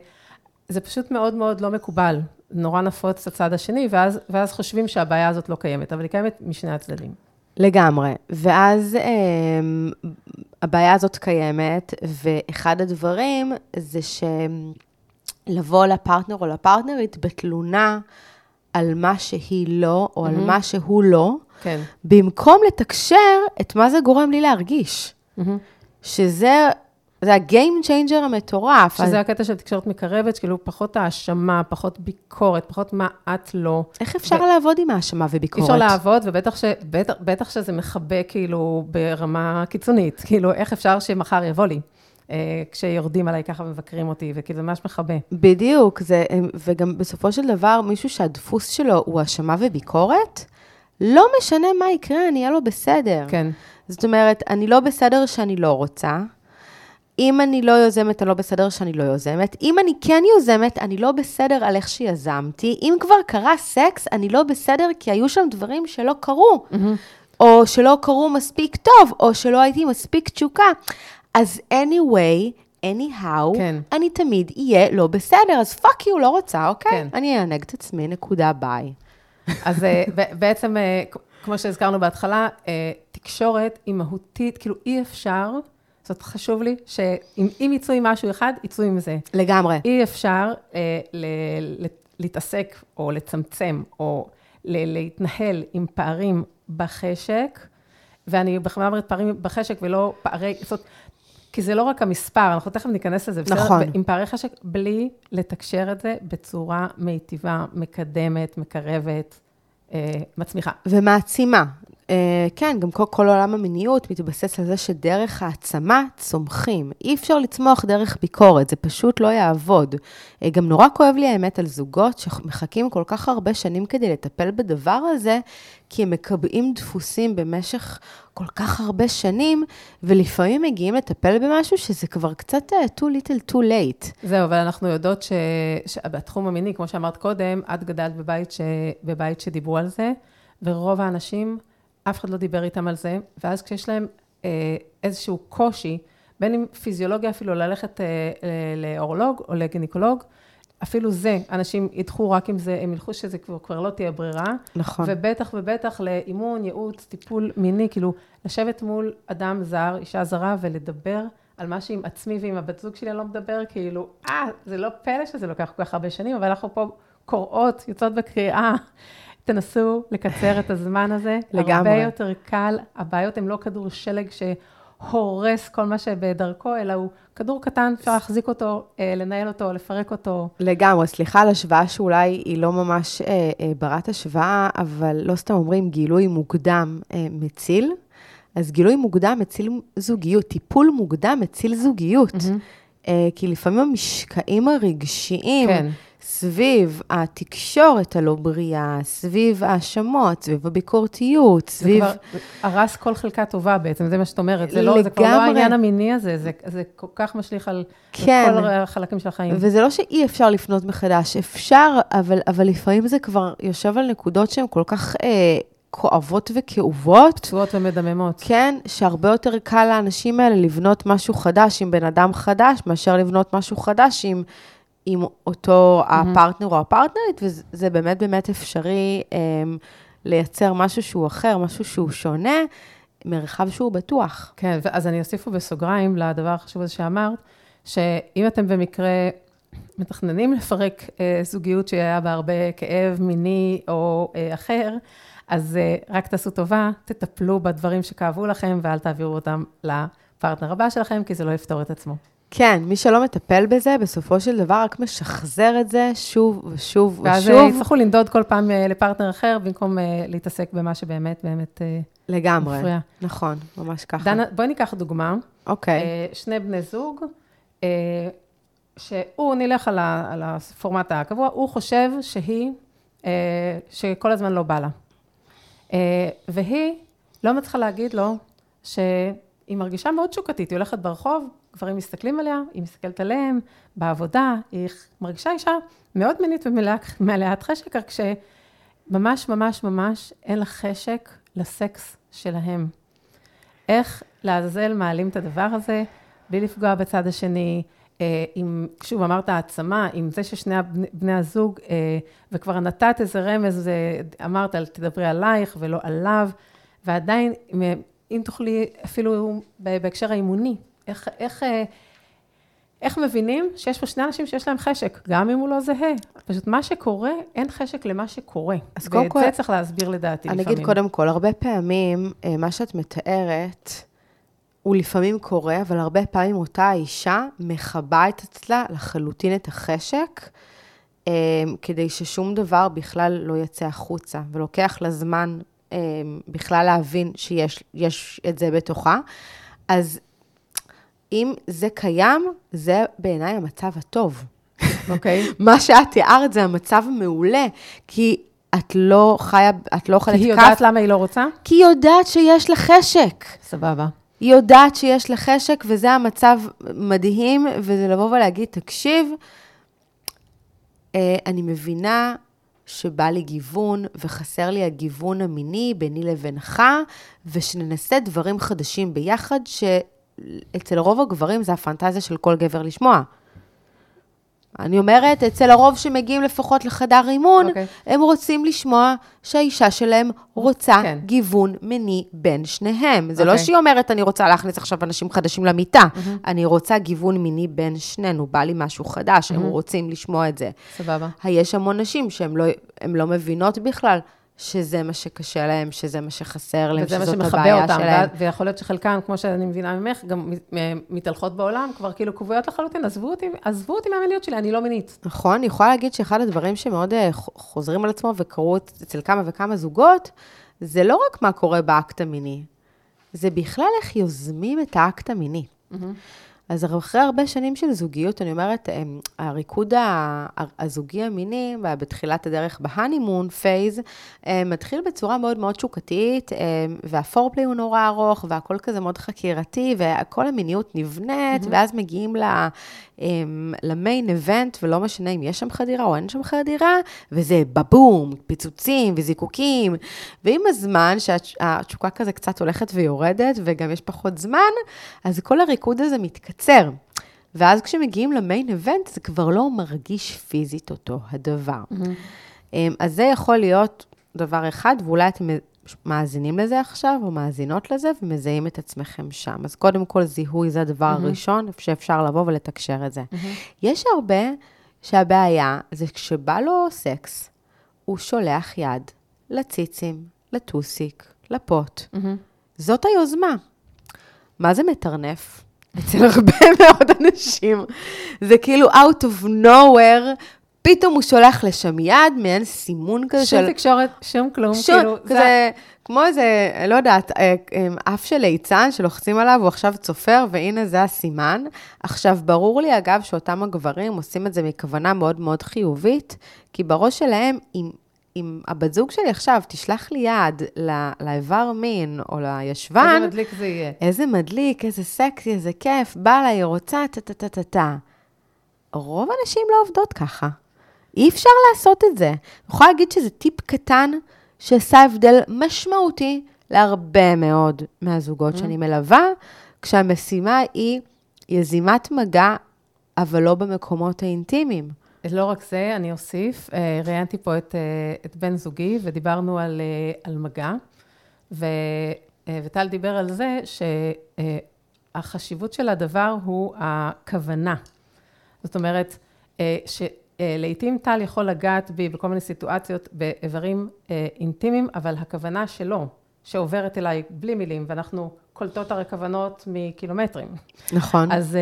זה פשוט מאוד מאוד לא מקובל. נורא נפוץ הצד השני, ואז, ואז חושבים שהבעיה הזאת לא קיימת, אבל היא קיימת משני הצדדים. לגמרי. ואז אה, הבעיה הזאת קיימת, ואחד הדברים זה שלבוא לפרטנר או לפרטנרית בתלונה על מה שהיא לא, או mm-hmm. על מה שהוא לא, כן. במקום לתקשר את מה זה גורם לי להרגיש. Mm-hmm. שזה זה ה-game changer המטורף. שזה אז... הקטע של תקשורת מקרבת, כאילו פחות האשמה, פחות ביקורת, פחות מה את לא. איך אפשר ו... לעבוד עם האשמה וביקורת? אפשר לעבוד, ובטח ש... בטח, בטח שזה מכבה כאילו ברמה קיצונית. כאילו, איך אפשר שמחר יבוא לי? אה, כשיורדים עליי ככה ומבקרים אותי, וכאילו זה ממש מכבה. בדיוק, זה, וגם בסופו של דבר, מישהו שהדפוס שלו הוא האשמה וביקורת, לא משנה מה יקרה, אני אהיה לא בסדר. כן. זאת אומרת, אני לא בסדר שאני לא רוצה, אם אני לא יוזמת, אני לא בסדר שאני לא יוזמת. אם אני כן יוזמת, אני לא בסדר על איך שיזמתי. אם כבר קרה סקס, אני לא בסדר כי היו שם דברים שלא קרו. Mm-hmm. או שלא קרו מספיק טוב, או שלא הייתי מספיק תשוקה. אז anyway, anyhow, כן. אני תמיד אהיה לא בסדר, אז fuck you, לא רוצה, אוקיי? כן. אני אענג את עצמי, נקודה, ביי. אז אה, בעצם, אה, כמו שהזכרנו בהתחלה, אה, תקשורת היא מהותית, כאילו אי אפשר זאת חשוב לי שאם יצאו עם משהו אחד, יצאו עם זה. לגמרי. אי אפשר אה, ל- ל- להתעסק או לצמצם או ל- להתנהל עם פערים בחשק, ואני בכלל אומרת פערים בחשק ולא פערי, זאת אומרת, כי זה לא רק המספר, אנחנו תכף ניכנס לזה, בסדר? נכון. עם פערי חשק, בלי לתקשר את זה בצורה מיטיבה, מקדמת, מקרבת, אה, מצמיחה. ומעצימה. אה, כן, גם כל, כל עולם המיניות מתבסס על זה שדרך העצמה צומחים. אי אפשר לצמוח דרך ביקורת, זה פשוט לא יעבוד. אה, גם נורא כואב לי האמת על זוגות שמחכים כל כך הרבה שנים כדי לטפל בדבר הזה, כי הם מקבעים דפוסים במשך כל כך הרבה שנים, ולפעמים מגיעים לטפל במשהו שזה כבר קצת uh, too little too late. זהו, אבל אנחנו יודעות. שבתחום המיני, כמו שאמרת קודם, את גדלת בבית, ש... בבית שדיברו על זה, ורוב האנשים, אף אחד לא דיבר איתם על זה, ואז כשיש להם אה, איזשהו קושי, בין אם פיזיולוגיה אפילו ללכת אה, לאורולוג או לגניקולוג, אפילו זה, אנשים ידחו רק אם זה, הם ילכו שזה כבר, כבר לא תהיה ברירה. נכון. ובטח ובטח לאימון, ייעוץ, טיפול מיני, כאילו, לשבת מול אדם זר, אישה זרה, ולדבר על מה שעם עצמי ועם הבת זוג שלי אני לא מדבר, כאילו, אה, זה לא פלא שזה לוקח כל כך הרבה שנים, אבל אנחנו פה קוראות, יוצאות בקריאה. תנסו לקצר את הזמן הזה. לגמרי. הרבה יותר קל, הבעיות הן לא כדור שלג ש... הורס כל מה שבדרכו, אלא הוא כדור קטן, אפשר להחזיק אותו, אה, לנהל אותו, לפרק אותו. לגמרי, סליחה על השוואה שאולי היא לא ממש אה, אה, ברת השוואה, אבל לא סתם אומרים גילוי מוקדם אה, מציל. אז גילוי מוקדם מציל זוגיות, טיפול מוקדם מציל זוגיות. Mm-hmm. אה, כי לפעמים המשקעים הרגשיים, כן. סביב התקשורת הלא בריאה, סביב האשמות, סביב הביקורתיות, סביב... זה כבר הרס כל חלקה טובה בעצם, זה מה שאת אומרת. זה, לא, זה כבר לא העניין המיני הזה, זה, זה כל כך משליך על כן. כל החלקים של החיים. וזה לא שאי אפשר לפנות מחדש, אפשר, אבל, אבל לפעמים זה כבר יושב על נקודות שהן כל כך... אה, כואבות וכאובות. פצועות ומדממות. כן, שהרבה יותר קל לאנשים האלה לבנות משהו חדש עם בן אדם חדש, מאשר לבנות משהו חדש עם עם אותו mm-hmm. הפרטנר או הפרטנרית, וזה באמת באמת אפשרי um, לייצר משהו שהוא אחר, משהו שהוא שונה, מרחב שהוא בטוח. כן, אז אני אוסיף בסוגריים לדבר החשוב הזה שאמרת, שאם אתם במקרה מתכננים לפרק אה, זוגיות שהיה בה הרבה כאב מיני או אה, אחר, אז אה, רק תעשו טובה, תטפלו בדברים שכאבו לכם ואל תעבירו אותם לפרטנר הבא שלכם, כי זה לא יפתור את עצמו. כן, מי שלא מטפל בזה, בסופו של דבר רק משחזר את זה שוב ושוב ואז ושוב. ואז יצטרכו לנדוד כל פעם אה, לפרטנר אחר, במקום אה, להתעסק במה שבאמת באמת אה, לגמרי, מפריע. נכון, ממש ככה. דנה, בואי ניקח דוגמה. אוקיי. שני בני זוג, שהוא, נלך על, ה, על הפורמט הקבוע, הוא חושב שהיא, שכל הזמן לא בא לה. והיא לא מצליחה להגיד לו שהיא מרגישה מאוד שוקתית, היא הולכת ברחוב, גברים מסתכלים עליה, היא מסתכלת עליהם, בעבודה, היא מרגישה אישה מאוד מינית ומלאת חשק, רק שממש ממש ממש אין לה חשק לסקס שלהם. איך לעזאזל מעלים את הדבר הזה, בלי לפגוע בצד השני, עם, אה, שוב, אמרת העצמה, עם זה ששני בני הזוג, אה, וכבר נתת איזה רמז, אמרת, תדברי עלייך ולא עליו, ועדיין, אם תוכלי, אפילו בהקשר האימוני, איך, איך, אה, איך מבינים שיש פה שני אנשים שיש להם חשק, גם אם הוא לא זהה. פשוט מה שקורה, אין חשק למה שקורה. אז קודם כל... ואת זה צריך להסביר לדעתי אני לפעמים. אני אגיד קודם כל, הרבה פעמים, אה, מה שאת מתארת, הוא לפעמים קורה, אבל הרבה פעמים אותה אישה מכבה את אצלה לחלוטין את החשק, אה, כדי ששום דבר בכלל לא יצא החוצה, ולוקח לה זמן בכלל להבין שיש את זה בתוכה. אז אם זה קיים, זה בעיניי המצב הטוב. אוקיי. Okay. מה שאת תיארת זה המצב המעולה, כי את לא חיה, את לא אוכלת כף. כי היא יודעת למה היא לא רוצה? כי היא יודעת שיש לה חשק. סבבה. היא יודעת שיש לה חשק, וזה המצב מדהים, וזה לבוא ולהגיד, תקשיב, אה, אני מבינה שבא לי גיוון, וחסר לי הגיוון המיני ביני לבינך, ושננסה דברים חדשים ביחד, ש... אצל רוב הגברים זה הפנטזיה של כל גבר לשמוע. אני אומרת, אצל הרוב שמגיעים לפחות לחדר אימון, okay. אוקיי. הם רוצים לשמוע שהאישה שלהם רוצה okay. כן. גיוון מיני בין שניהם. Okay. זה לא אוקיי. שהיא אומרת, אני רוצה להכניס עכשיו אנשים חדשים למיטה, mm-hmm. אני רוצה גיוון מיני בין שנינו, בא לי משהו חדש, mm-hmm. הם רוצים לשמוע את זה. סבבה. יש המון נשים שהן לא, לא מבינות בכלל. שזה מה שקשה להם, שזה מה שחסר להם, שזאת הבעיה אותם, שלהם. וזה ויכול להיות שחלקם, כמו שאני מבינה ממך, גם מתהלכות בעולם, כבר כאילו קבויות לחלוטין, עזבו אותי, עזבו אותי מהמיניות שלי, אני לא מינית. נכון, אני יכולה להגיד שאחד הדברים שמאוד אה, חוזרים על עצמו וקרו אצל כמה וכמה זוגות, זה לא רק מה קורה באקט המיני, זה בכלל איך יוזמים את האקט המיני. אז אחרי הרבה שנים של זוגיות, אני אומרת, אמ, הריקוד הזוגי המיני, בתחילת הדרך ב honeymoon phase, אמ, מתחיל בצורה מאוד מאוד תשוקתית, אמ, וה foreplay הוא נורא ארוך, והכל כזה מאוד חקירתי, וכל המיניות נבנית, mm-hmm. ואז מגיעים ל main event, ולא משנה אם יש שם חדירה או אין שם חדירה, וזה בבום, פיצוצים וזיקוקים. ועם הזמן, שהתשוקה כזה קצת הולכת ויורדת, וגם יש פחות זמן, אז כל הריקוד הזה מתקצר. ואז כשמגיעים למיין איבנט, זה כבר לא מרגיש פיזית אותו הדבר. Mm-hmm. אז זה יכול להיות דבר אחד, ואולי אתם מאזינים לזה עכשיו, או מאזינות לזה, ומזהים את עצמכם שם. אז קודם כל, זיהוי זה הדבר mm-hmm. הראשון, שאפשר לבוא ולתקשר את זה. Mm-hmm. יש הרבה שהבעיה זה כשבא לו סקס, הוא שולח יד לציצים, לטוסיק, לפוט. Mm-hmm. זאת היוזמה. מה זה מטרנף? אצל הרבה מאוד אנשים. זה כאילו out of nowhere, פתאום הוא שולח לשם יד, מעין סימון כזה של... שום תקשורת, שום כלום, שום, כאילו... כזה, זה... כמו איזה, לא יודעת, אה, אה, אף של ליצן שלוחצים עליו, הוא עכשיו צופר, והנה זה הסימן. עכשיו, ברור לי, אגב, שאותם הגברים עושים את זה מכוונה מאוד מאוד חיובית, כי בראש שלהם, אם, אם הבת זוג שלי עכשיו תשלח לי יד לאיבר מין או לישבן... איזה מדליק זה יהיה. איזה מדליק, איזה סקסי, איזה כיף, בא לה, היא רוצה, טה-טה-טה-טה. רוב הנשים לא עובדות ככה. אי אפשר לעשות את זה. אני יכולה להגיד שזה טיפ קטן שעשה הבדל משמעותי להרבה מאוד מהזוגות mm-hmm. שאני מלווה, כשהמשימה היא יזימת מגע, אבל לא במקומות האינטימיים. לא רק זה, אני אוסיף, אה, ראיינתי פה את, אה, את בן זוגי ודיברנו על, אה, על מגע, ו, וטל דיבר על זה שהחשיבות של הדבר הוא הכוונה. זאת אומרת, ש... לעתים טל יכול לגעת בי בכל מיני סיטואציות באיברים אינטימיים, אבל הכוונה שלו, שעוברת אליי בלי מילים, ואנחנו קולטות הרי כוונות מקילומטרים. נכון. אז,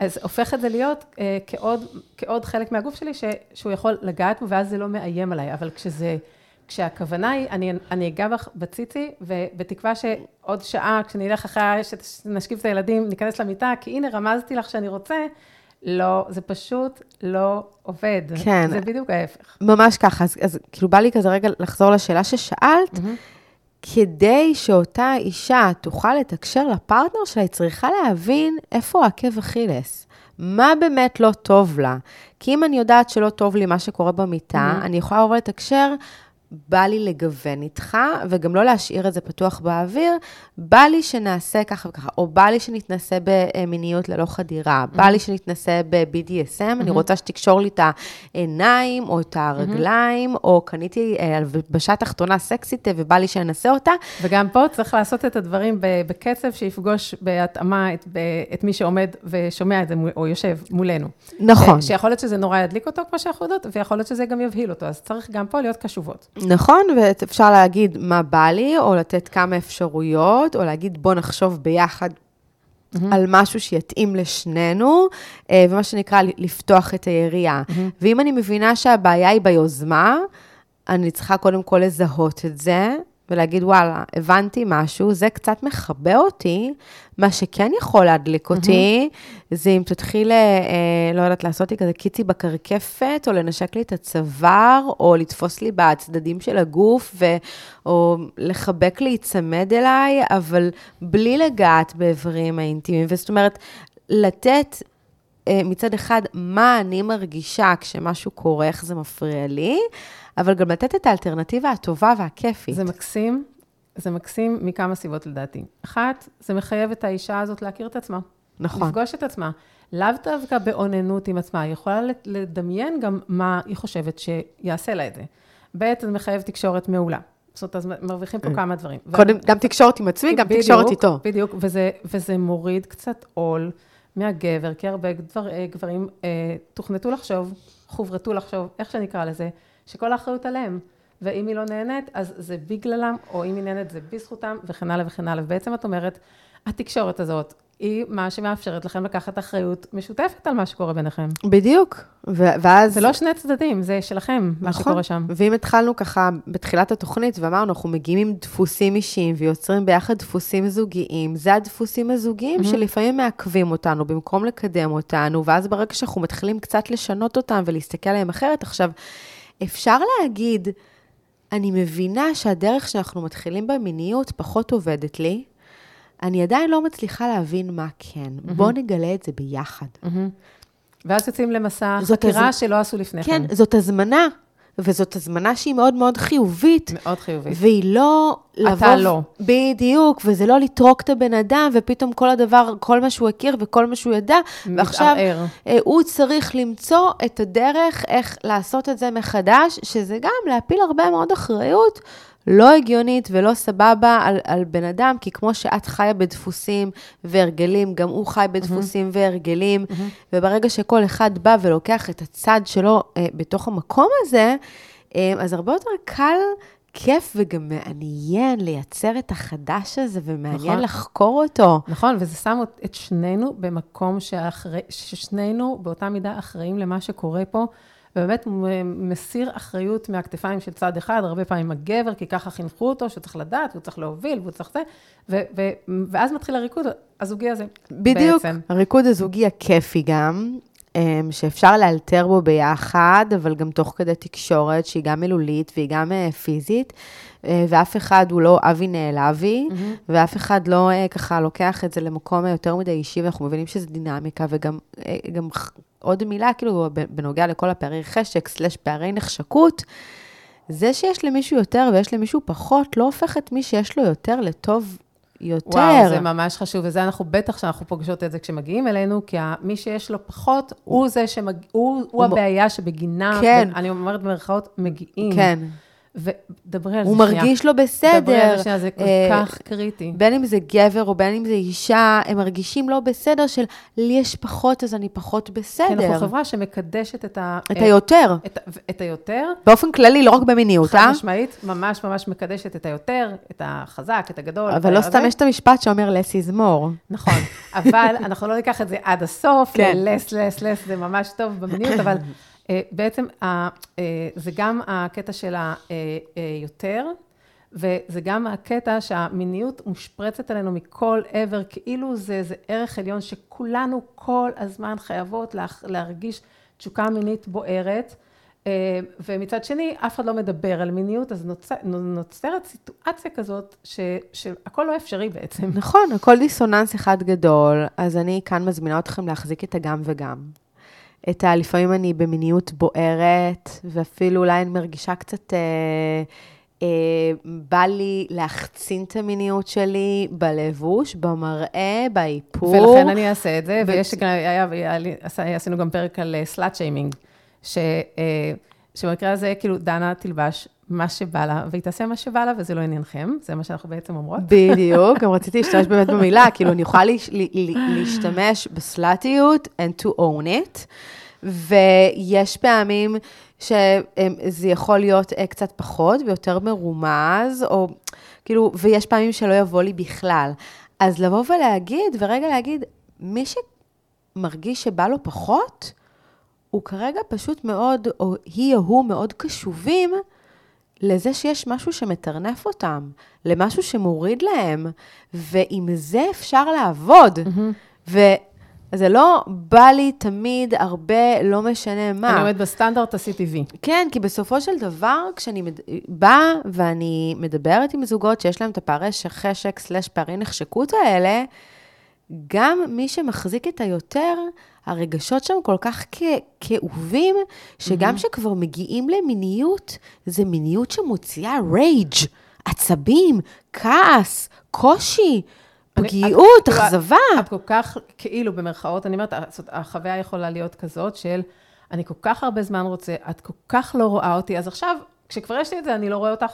אז הופך את זה להיות כעוד, כעוד חלק מהגוף שלי, ש, שהוא יכול לגעת בו, ואז זה לא מאיים עליי. אבל כשזה, כשהכוונה היא, אני, אני אגע בך בציצי, ובתקווה שעוד שעה, כשנלך אחרי שנשכיב את הילדים, ניכנס למיטה, כי הנה רמזתי לך שאני רוצה, לא, זה פשוט לא עובד. כן. זה בדיוק ההפך. ממש ככה, אז, אז כאילו בא לי כזה רגע לחזור לשאלה ששאלת. Mm-hmm. כדי שאותה אישה תוכל לתקשר לפרטנר שלה, היא צריכה להבין איפה העקב אכילס. מה באמת לא טוב לה? כי אם אני יודעת שלא טוב לי מה שקורה במיטה, mm-hmm. אני יכולה לבוא לתקשר בא לי לגוון איתך, וגם לא להשאיר את זה פתוח באוויר, בא לי שנעשה ככה וככה, או בא לי שנתנסה במיניות ללא חדירה, mm-hmm. בא לי שנתנסה ב-BDSM, mm-hmm. אני רוצה שתקשור לי את העיניים, או את הרגליים, mm-hmm. או קניתי הלבשה אה, תחתונה סקסית, ובא לי שננסה אותה. וגם פה צריך לעשות את הדברים בקצב שיפגוש בהתאמה את, את מי שעומד ושומע את זה, או יושב מולנו. נכון. שיכול להיות שזה נורא ידליק אותו, כמו שאנחנו יודעות, ויכול להיות שזה גם יבהיל אותו, אז צריך גם פה להיות קשובות. נכון, ואפשר להגיד מה בא לי, או לתת כמה אפשרויות, או להגיד בוא נחשוב ביחד mm-hmm. על משהו שיתאים לשנינו, אה, ומה שנקרא לפתוח את היריעה. Mm-hmm. ואם אני מבינה שהבעיה היא ביוזמה, אני צריכה קודם כל לזהות את זה, ולהגיד, וואלה, הבנתי משהו, זה קצת מכבה אותי. מה שכן יכול להדליק אותי, mm-hmm. זה אם תתחיל, אה, לא יודעת, לעשות לי כזה קיצי בקרקפת, או לנשק לי את הצוואר, או לתפוס לי בצדדים של הגוף, ו, או לחבק להיצמד אליי, אבל בלי לגעת באיברים האינטימיים. וזאת אומרת, לתת אה, מצד אחד, מה אני מרגישה כשמשהו קורה, איך זה מפריע לי, אבל גם לתת את האלטרנטיבה הטובה והכיפית. זה מקסים, זה מקסים מכמה סיבות לדעתי. אחת, זה מחייב את האישה הזאת להכיר את עצמה. נכון. לפגוש את עצמה. לאו דווקא באוננות עם עצמה, היא יכולה לדמיין גם מה היא חושבת שיעשה לה את זה. ב', זה מחייב תקשורת מעולה. זאת אומרת, אז מרוויחים פה אה. כמה דברים. קודם, גם תקשורת עם עצמי, גם תקשורת איתו. בדיוק, וזה, וזה מוריד קצת עול מהגבר, כי הרבה דבר, אה, גברים אה, תוכנתו לחשוב, חוברתו לחשוב, איך שנקרא לזה, שכל האחריות עליהם. ואם היא לא נהנית, אז זה בגללם, או אם היא נהנית, זה בזכותם, וכן הלאה וכן הלאה. ובעצם את אומרת, התקשורת הזאת, היא מה שמאפשרת לכם לקחת אחריות משותפת על מה שקורה ביניכם. בדיוק. ו- ואז... זה לא שני צדדים, זה שלכם, מה נכון. שקורה שם. ואם התחלנו ככה בתחילת התוכנית ואמרנו, אנחנו מגיעים עם דפוסים אישיים ויוצרים ביחד דפוסים זוגיים, זה הדפוסים הזוגיים מהמם. שלפעמים מעכבים אותנו במקום לקדם אותנו, ואז ברגע שאנחנו מתחילים קצת לשנות אותם ולהסתכל עליהם אחרת, עכשיו, אפשר להגיד, אני מבינה שהדרך שאנחנו מתחילים במיניות פחות עובדת לי, אני עדיין לא מצליחה להבין מה כן. בואו נגלה את זה ביחד. מהמם. ואז יוצאים למסע חקירה הז- שלא עשו לפני כן. כן, זאת הזמנה, וזאת הזמנה שהיא מאוד מאוד חיובית. מאוד חיובית. והיא לא לבוא... לא. בדיוק, וזה לא לטרוק את הבן אדם, ופתאום כל הדבר, כל מה שהוא הכיר וכל מה שהוא ידע, ועכשיו מתערער. אה, הוא צריך למצוא את הדרך איך לעשות את זה מחדש, שזה גם להפיל הרבה מאוד אחריות. לא הגיונית ולא סבבה על, על בן אדם, כי כמו שאת חיה בדפוסים והרגלים, גם הוא חי בדפוסים והרגלים, וברגע שכל אחד בא ולוקח את הצד שלו אה, בתוך המקום הזה, אה, אז הרבה יותר קל, כיף וגם מעניין לייצר את החדש הזה, ומעניין נכון. לחקור אותו. נכון, וזה שם את שנינו במקום שאחרי, ששנינו באותה מידה אחראים למה שקורה פה, ובאמת מסיר אחריות מהכתפיים של צד אחד, הרבה פעמים הגבר, כי ככה חינכו אותו, שהוא צריך לדעת, והוא צריך להוביל, והוא צריך זה, ו- ו- ואז מתחיל הריקוד הזוגי הזה. בדיוק, בעצם. הריקוד הזוגי הכיפי גם, אמ, שאפשר לאלתר בו ביחד, אבל גם תוך כדי תקשורת, שהיא גם מילולית והיא גם אה, פיזית, ואף אחד הוא לא אבי נעלבי, ואף אחד לא אה, ככה לוקח את זה למקום יותר מדי אישי, ואנחנו מבינים שזה דינמיקה, וגם אה, גם עוד מילה, כאילו, ב- בנוגע לכל הפערי חשק, סלש פערי נחשקות, זה שיש למישהו יותר ויש למישהו פחות, לא הופך את מי שיש לו יותר לטוב יותר. וואו, זה ממש חשוב, וזה אנחנו בטח שאנחנו פוגשות את זה כשמגיעים אלינו, כי מי שיש לו פחות, הוא זה שמג... הוא, הוא הוא הבעיה שבגינה, כן. אני אומרת במרכאות, מגיעים. כן. ודברי על זה הוא שנייה. מרגיש לו דברי על בסדר. זה שנייה, זה כל אה, כך קריטי. בין אם זה גבר או בין אם זה אישה, הם מרגישים לא בסדר של לי יש פחות, אז אני פחות כי אנחנו בסדר. חברה שמקדשת את ה... את אה, היותר. את, היותר, באופן כללי, לא רק במיניות, חד אה? משמעית, ממש ממש מקדשת את היותר, את החזק, את הגדול. אבל לא. סתם יש את המשפט שאומר less is more. נכון, אבל אנחנו לא ניקח את זה עד הסוף, כן. לס, לס, לס, זה ממש טוב במיניות, אבל בעצם ה- אה, זה גם הקטע של היותר, וזה גם הקטע שהמיניות מושפרצת עלינו מכל עבר, כאילו זה איזה ערך עליון שכולנו כל הזמן חייבות להרגיש תשוקה מינית בוערת. אה, ומצד שני, אף אחד לא מדבר על מיניות, אז נוצר, נוצרת סיטואציה כזאת, ש, שהכל לא אפשרי בעצם. נכון, הכל דיסוננס אחד גדול, אז אני כאן מזמינה אתכם להחזיק את הגם וגם. את ה... לפעמים אני במיניות בוערת, ואפילו אולי אני מרגישה קצת... אה, אה, בא לי להחצין את המיניות שלי בלבוש, במראה, באיפור. ולכן אני אעשה את זה, ו- ויש גם, היה, היה, עשינו גם פרק על סלאט שיימינג, ש, אה, שבמקרה הזה, כאילו, דנה תלבש מה שבא לה, והיא תעשה מה שבא לה, וזה לא עניינכם, זה מה שאנחנו בעצם אומרות. בדיוק, גם רציתי להשתמש באמת במילה, כאילו אני יכולה להש- ל- ל- להשתמש בסלאטיות and to own it, ויש פעמים שזה יכול להיות אה, קצת פחות ויותר מרומז, או כאילו, ויש פעמים שלא יבוא לי בכלל. אז לבוא ולהגיד, ורגע להגיד, מי שמרגיש שבא לו פחות, הוא כרגע פשוט מאוד, או היא או הוא מאוד קשובים לזה שיש משהו שמטרנף אותם, למשהו שמוריד להם, ועם זה אפשר לעבוד. וזה לא בא לי תמיד הרבה, לא משנה מה. אני עומדת בסטנדרט וי. כן, כי בסופו של דבר, כשאני מד... באה ואני מדברת עם זוגות שיש להם את הפערי חשק סלש פערי נחשקות האלה, גם מי שמחזיק את היותר, הרגשות שם כל כך כ... כאובים, שגם כשכבר מגיעים למיניות, זה מיניות שמוציאה רייג', עצבים, כעס, קושי, פגיעות, אכזבה. את כל כך, כאילו, במרכאות, אני אומרת, החוויה יכולה להיות כזאת של, אני כל כך הרבה זמן רוצה, את כל כך לא רואה אותי, אז עכשיו, כשכבר יש לי את זה, אני לא רואה אותך.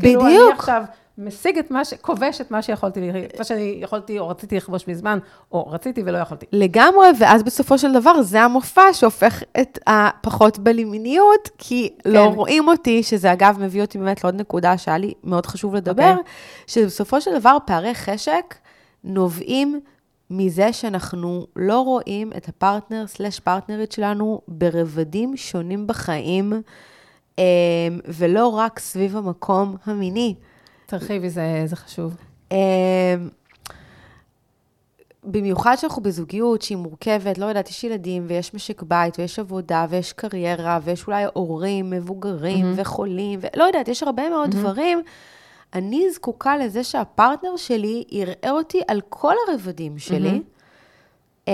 כאילו, אני בדיוק. עכשיו משיג את מה ש... כובש את מה שיכולתי, מה שאני יכולתי או רציתי לכבוש מזמן, או רציתי ולא יכולתי. לגמרי, ואז בסופו של דבר זה המופע שהופך את הפחות בלימיניות, כי כן. לא רואים אותי, שזה אגב מביא אותי באמת לעוד נקודה שהיה לי מאוד חשוב לדבר, אוקיי. שבסופו של דבר פערי חשק נובעים מזה שאנחנו לא רואים את הפרטנר סלש פרטנרית שלנו ברבדים שונים בחיים, אה, ולא רק סביב המקום המיני. תרחיבי, זה, זה חשוב. אה, במיוחד שאנחנו בזוגיות שהיא מורכבת, לא יודעת, יש ילדים ויש משק בית ויש עבודה ויש קריירה ויש אולי הורים מבוגרים mm-hmm. וחולים, ולא יודעת, יש הרבה מאוד mm-hmm. דברים. אני זקוקה לזה שהפרטנר שלי יראה אותי על כל הרבדים שלי, mm-hmm.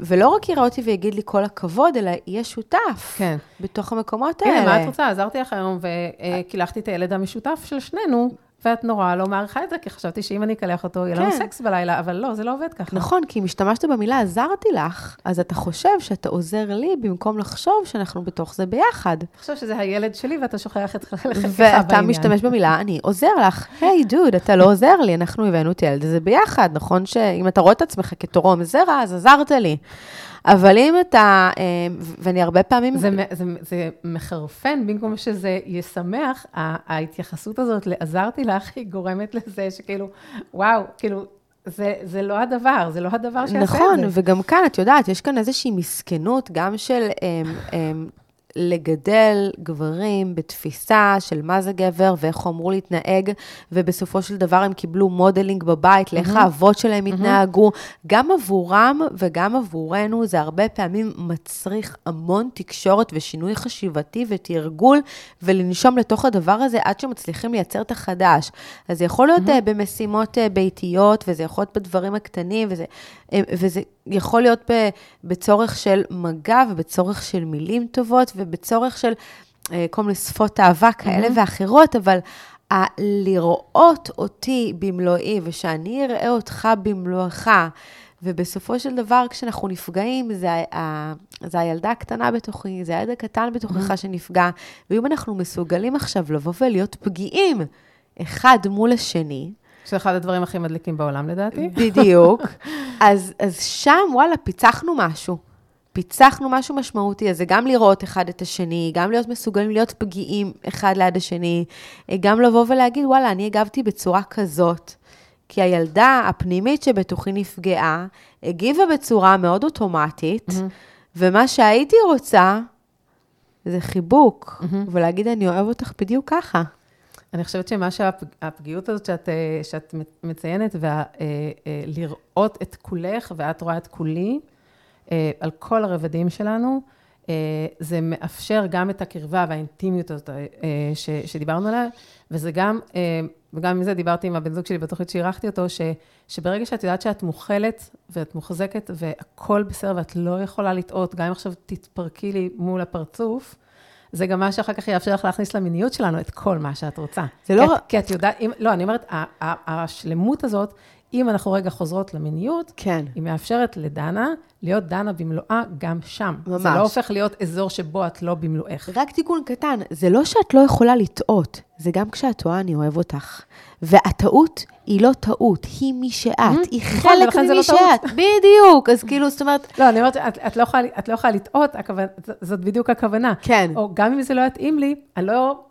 ולא רק יראה אותי ויגיד לי כל הכבוד, אלא יהיה שותף כן. בתוך המקומות האלה. הנה, מה את רוצה? עזרתי לך היום וקילחתי את הילד המשותף של שנינו. ואת נורא לא מעריכה את זה, כי חשבתי שאם אני אקלח אותו, יהיה לנו כן. סקס בלילה, אבל לא, זה לא עובד ככה. נכון, כי אם השתמשת במילה עזרתי לך, אז אתה חושב שאתה עוזר לי במקום לחשוב שאנחנו בתוך זה ביחד. חושב שזה הילד שלי ואתה שוכח את חלקך בעניין. ואתה משתמש במילה, אני עוזר לך. היי, hey, דוד, אתה לא עוזר לי, אנחנו הבאנו את הילד הזה ביחד, נכון שאם אתה רואה את עצמך כתורם זרע, אז עזרת לי. אבל אם אתה, אה, ואני הרבה פעמים... זה, זה, זה מחרפן, במקום שזה ישמח, ההתייחסות הזאת לעזרתי לך, היא גורמת לזה שכאילו, וואו, כאילו, זה, זה לא הדבר, זה לא הדבר שיעשה נכון, את זה. נכון, וגם כאן, את יודעת, יש כאן איזושהי מסכנות, גם של... הם, הם, לגדל גברים בתפיסה של מה זה גבר ואיך הוא אמור להתנהג, ובסופו של דבר הם קיבלו modeling בבית לאיך mm-hmm. האבות שלהם mm-hmm. התנהגו. גם עבורם וגם עבורנו זה הרבה פעמים מצריך המון תקשורת ושינוי חשיבתי ותרגול, ולנשום לתוך הדבר הזה עד שמצליחים לייצר את החדש. אז זה יכול להיות mm-hmm. במשימות אה, ביתיות, וזה יכול להיות בדברים הקטנים, וזה, אה, וזה יכול להיות בצורך של מגע ובצורך של מילים טובות ובצורך של אה, כל מיני שפות אהבה כאלה mm-hmm. ואחרות, אבל ה- לראות אותי במלואי ושאני אראה אותך במלואך, ובסופו של דבר, כשאנחנו נפגעים, זה, ה- זה הילדה הקטנה בתוכי, זה הילד הקטן בתוכך mm-hmm. שנפגע, ואם אנחנו מסוגלים עכשיו לבוא ולהיות פגיעים אחד מול השני, שזה אחד הדברים הכי מדליקים בעולם, לדעתי. בדיוק. אז, אז שם, וואלה, פיצחנו משהו. פיצחנו משהו משמעותי, אז זה גם לראות אחד את השני, גם להיות מסוגלים להיות פגיעים אחד ליד השני, גם לבוא ולהגיד, וואלה, אני הגבתי בצורה כזאת. כי הילדה הפנימית שבתוכי נפגעה, הגיבה בצורה מאוד אוטומטית, mm-hmm. ומה שהייתי רוצה, זה חיבוק, mm-hmm. ולהגיד, אני אוהב אותך בדיוק ככה. אני חושבת שמה שהפגיעות הזאת שאת, אה, שאת מציינת, ולראות אה, אה, את כולך, ואת רואה את כולי, על כל הרבדים שלנו, זה מאפשר גם את הקרבה והאינטימיות הזאת ש, שדיברנו עליה, וזה גם, וגם מזה דיברתי עם הבן זוג שלי בתוכנית שאירחתי אותו, ש, שברגע שאת יודעת שאת מוכלת ואת מוחזקת והכול בסדר ואת לא יכולה לטעות, גם אם עכשיו תתפרקי לי מול הפרצוף, זה גם מה שאחר כך יאפשר לך להכניס למיניות שלנו את כל מה שאת רוצה. זה לא... כי את, כי את יודעת, אם, לא, אני אומרת, השלמות הזאת, אם אנחנו רגע חוזרות למיניות, כן. היא מאפשרת לדנה להיות דנה במלואה גם שם. ממש. זה לא הופך להיות אזור שבו את לא במלואך. רק תיקון קטן, זה לא שאת לא יכולה לטעות, זה גם כשאת טועה, אני אוהב אותך. והטעות היא לא טעות, היא מי שאת, היא נכון, חלק ממי לא שאת. בדיוק, אז כאילו, זאת אומרת... לא, אני אומרת, את לא יכולה לא לטעות, זאת בדיוק הכוונה. כן. או גם אם זה לא יתאים לי, אני לא...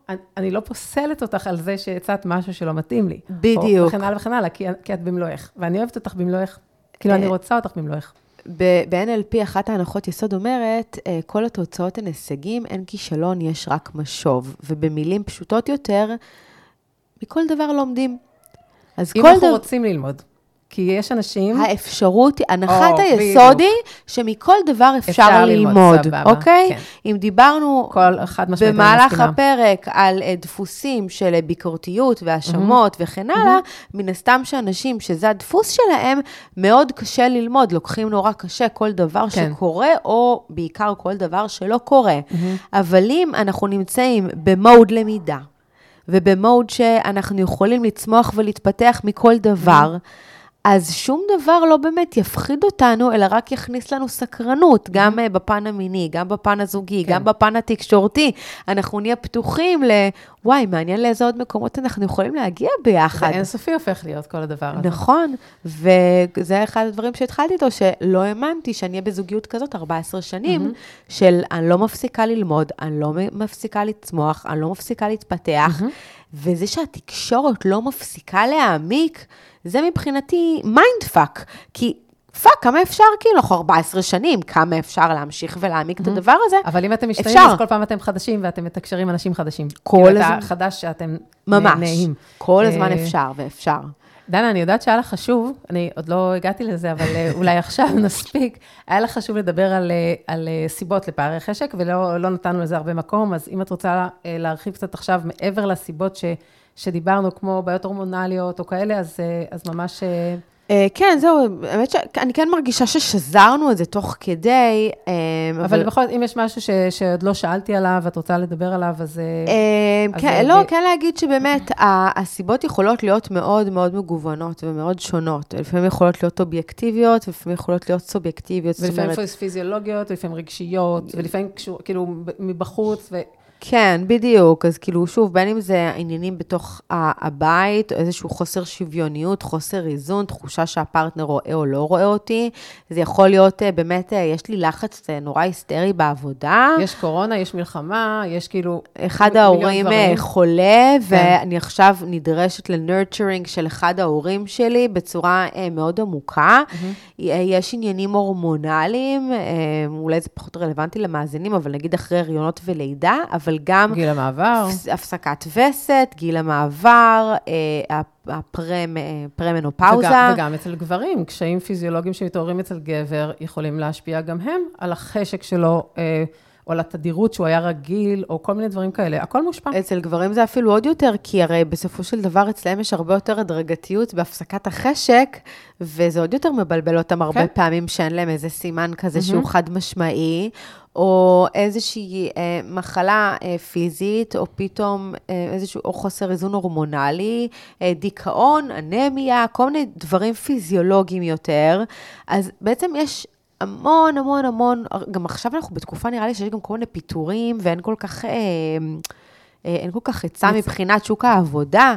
לא פוסלת אותך על זה שהצעת משהו שלא מתאים לי. בדיוק. וכן הלאה וכן הלאה, כי, כי את במלואך. ואני אוהבת אותך במלואך. כאילו, אני אה, רוצה אותך במלואך. ב-NLP אחת ההנחות יסוד אומרת, אה, כל התוצאות הן הישגים, אין כישלון, יש רק משוב. ובמילים פשוטות יותר, מכל דבר לומדים. אז אם אנחנו דבר... רוצים ללמוד. כי יש אנשים... האפשרות, הנחת או, היסוד היא שמכל דבר אפשר, אפשר ללמוד, ללמוד סבבה, אוקיי? כן. אם דיברנו במהלך הפרק על אה, דפוסים של אה, ביקורתיות והאשמות mm-hmm. וכן הלאה, mm-hmm. מן הסתם שאנשים שזה הדפוס שלהם, מאוד קשה ללמוד, לוקחים נורא קשה כל דבר כן. שקורה, או בעיקר כל דבר שלא קורה. Mm-hmm. אבל אם אנחנו נמצאים במוד למידה, ובמוד שאנחנו יכולים לצמוח ולהתפתח מכל דבר, mm-hmm. אז שום דבר לא באמת יפחיד אותנו, אלא רק יכניס לנו סקרנות, גם uh, בפן המיני, גם בפן הזוגי, כן. גם בפן התקשורתי. אנחנו נהיה פתוחים ל... וואי, מעניין לאיזה עוד מקומות אנחנו יכולים להגיע ביחד. זה אינסופי הופך להיות כל הדבר הזה. נכון, וזה אחד הדברים שהתחלתי איתו, שלא האמנתי שאני אהיה בזוגיות כזאת 14 שנים, mm-hmm. של אני לא מפסיקה ללמוד, אני לא מפסיקה לצמוח, אני לא מפסיקה להתפתח, mm-hmm. וזה שהתקשורת לא מפסיקה להעמיק, זה מבחינתי mind fuck, כי fuck, כמה אפשר, כאילו, אנחנו 14 שנים, כמה אפשר להמשיך ולהעמיק את הדבר הזה? אבל אם אתם משתנים. אז כל פעם אתם חדשים ואתם מתקשרים אנשים חדשים. כל כאילו, הזמן. אתה חדש שאתם ממש. נהיים. כל הזמן אה, אפשר ואפשר. דנה, אני יודעת שהיה לך חשוב, אני עוד לא הגעתי לזה, אבל אה, אולי עכשיו נספיק, היה לך חשוב לדבר על, אה, על סיבות לפערי חשק, ולא לא נתנו לזה הרבה מקום, אז אם את רוצה להרחיב קצת עכשיו מעבר לסיבות ש, שדיברנו, כמו בעיות הורמונליות או כאלה, אז, אה, אז ממש... אה, אה, כן, זהו, האמת שאני כן מרגישה ששזרנו את זה תוך כדי, אבל בכל זאת, אם יש משהו ש, שעוד לא שאלתי עליו, ואת רוצה לדבר עליו, אז... כן, לא, כן להגיד שבאמת, הסיבות יכולות להיות מאוד מאוד מגוונות ומאוד שונות. לפעמים יכולות להיות אובייקטיביות, ולפעמים יכולות להיות סובייקטיביות. ולפעמים פיזיולוגיות, ולפעמים רגשיות, ולפעמים כאילו מבחוץ, ו... כן, בדיוק. אז כאילו, שוב, בין אם זה עניינים בתוך הבית, או איזשהו חוסר שוויוניות, חוסר איזון, תחושה שהפרטנר רואה או לא רואה אותי, זה יכול להיות אה, באמת, אה, יש לי לחץ אה, נורא היסטרי בעבודה. יש קורונה, יש מלחמה, יש כאילו... אחד ההורים דברים. חולה, כן. ואני עכשיו נדרשת לנרצ'רינג של אחד ההורים שלי בצורה מאוד עמוקה. אה, יש עניינים הורמונליים, אולי זה פחות רלוונטי למאזינים, אבל נגיד אחרי הריונות ולידה, אבל גם גיל המעבר. הפס- הפסקת וסת, גיל המעבר, אה, הפרם- אה, פרמנופאוזה. וגם, וגם אצל גברים, קשיים פיזיולוגיים שמתעוררים אצל גבר יכולים להשפיע גם הם על החשק שלו, אה, או על התדירות שהוא היה רגיל, או כל מיני דברים כאלה. הכל מושפע. אצל גברים זה אפילו עוד יותר, כי הרי בסופו של דבר אצלם יש הרבה יותר הדרגתיות בהפסקת החשק, וזה עוד יותר מבלבל אותם הרבה כן. פעמים שאין להם איזה סימן כזה שהוא חד משמעי, או איזושהי אה, מחלה אה, פיזית, או פתאום אה, איזשהו, או חוסר איזון הורמונלי, אה, דיכאון, אנמיה, כל מיני דברים פיזיולוגיים יותר. אז בעצם יש המון, המון, המון, גם עכשיו אנחנו בתקופה, נראה לי שיש גם כל מיני פיטורים, ואין כל כך, אה, אה, אין כל כך היצע מבחינת שוק העבודה.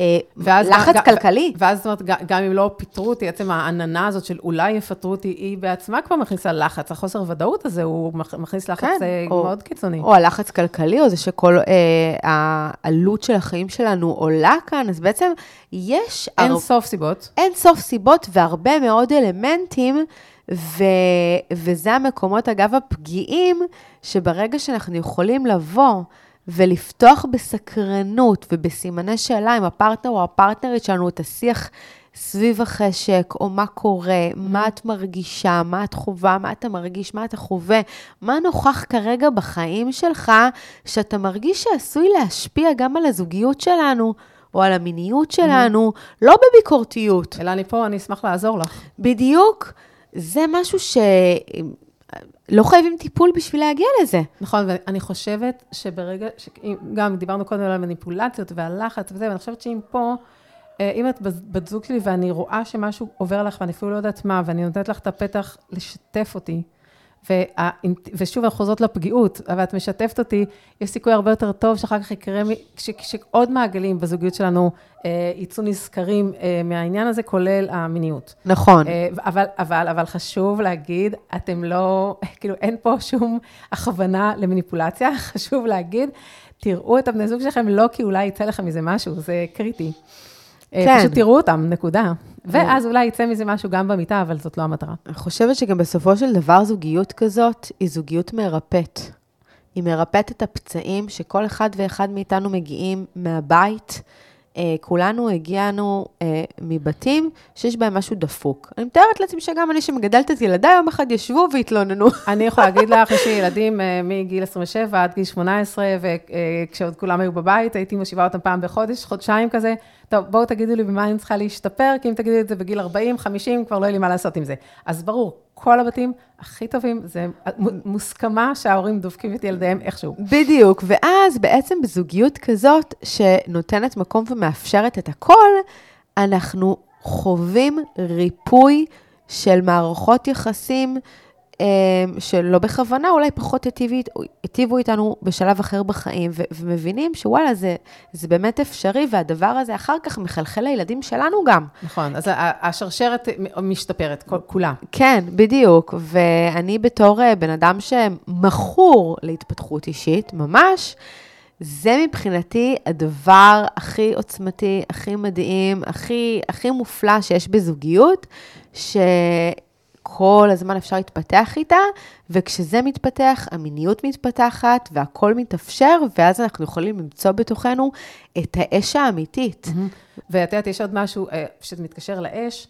אה, ואז לחץ גם- כלכלי. ואז זאת אומרת, גם- גם אם לא פיטרו אותי, עצם העננה הזאת של אולי יפטרו אותי, היא בעצמה כבר מכניסה לחץ. החוסר ודאות הזה, הוא מכ- מכניס לחץ כן, אה, או- מאוד קיצוני. או הלחץ כלכלי, או זה שכל אה, העלות של החיים שלנו עולה כאן, אז בעצם יש... אין הר- סוף סיבות. אין סוף סיבות והרבה מאוד אלמנטים, ו... וזה המקומות, אגב, הפגיעים, שברגע שאנחנו יכולים לבוא ולפתוח בסקרנות ובסימני שאלה עם הפרטנר או הפרטנרית שלנו את השיח סביב החשק, או מה קורה, מה את מרגישה, מה את חווה, מה אתה מרגיש, מה אתה חווה, מה נוכח כרגע בחיים שלך, שאתה מרגיש שעשוי להשפיע גם על הזוגיות שלנו. או על המיניות שלנו, לא בביקורתיות. אלא אני פה, אני אשמח לעזור לך. בדיוק, זה משהו שלא חייבים טיפול בשביל להגיע לזה. נכון, ואני חושבת שברגע, שאם- גם דיברנו קודם על המניפולציות והלחץ וזה, ואני חושבת שאם פה, אה, אם את בת זוג שלי ואני רואה שמשהו עובר לך ואני אפילו לא יודעת מה, ואני נותנת לך את הפתח לשתף אותי, וה, ושוב, אנחנו חוזרות לפגיעות, אבל את משתפת אותי, יש סיכוי הרבה יותר טוב שאחר כך יקרה, ש- שעוד מעגלים בזוגיות שלנו אה, יצאו נזכרים אה, מהעניין הזה, כולל המיניות. נכון. אה, אבל, אבל, אבל חשוב להגיד, אתם לא, כאילו, אין פה שום הכוונה למניפולציה, חשוב להגיד, תראו את הבני זוג שלכם, לא כי אולי יצא לכם מזה משהו, זה קריטי. אה, כן. פשוט תראו אותם, נקודה. ואז אולי יצא מזה משהו גם במיטה, אבל זאת לא המטרה. אני חושבת שגם בסופו של דבר זוגיות כזאת היא זוגיות מרפאת. היא מרפאת את הפצעים שכל אחד ואחד מאיתנו מגיעים מהבית. אה, כולנו הגענו אה, מבתים שיש בהם משהו דפוק. אני מתארת לעצמי שגם אני שמגדלת את ילדיי, יום אחד ישבו והתלוננו. אני יכולה להגיד לך, יש לי ילדים אה, מגיל 27 עד גיל 18, וכשעוד כולם היו בבית, הייתי מושיבה אותם פעם בחודש, חודשיים כזה. טוב, בואו תגידו לי במה אני צריכה להשתפר, כי אם תגידו את זה בגיל 40, 50, כבר לא יהיה לי מה לעשות עם זה. אז ברור, כל הבתים הכי טובים, זה מוסכמה שההורים דופקים את ילדיהם איכשהו. בדיוק, ואז בעצם בזוגיות כזאת שנותנת מקום ומאפשרת את הכל, אנחנו חווים ריפוי של מערכות יחסים שלא בכוונה, אולי פחות היטיבו, איתנו בשלב אחר בחיים, ו- ומבינים שוואלה, זה, זה באמת אפשרי, והדבר הזה אחר כך מחלחל לילדים שלנו גם. נכון, אז השרשרת משתפרת, כולה. כן, בדיוק. ואני בתור אה, בן אדם שמכור להתפתחות אישית, ממש, זה מבחינתי הדבר הכי עוצמתי, הכי מדהים, הכי, הכי מופלא שיש בזוגיות, שכל הזמן אפשר להתפתח איתה, וכשזה מתפתח, המיניות מתפתחת, והכל מתאפשר, ואז אנחנו יכולים למצוא בתוכנו את האש האמיתית. ואת יודעת, יש עוד משהו אה, שזה מתקשר לאש.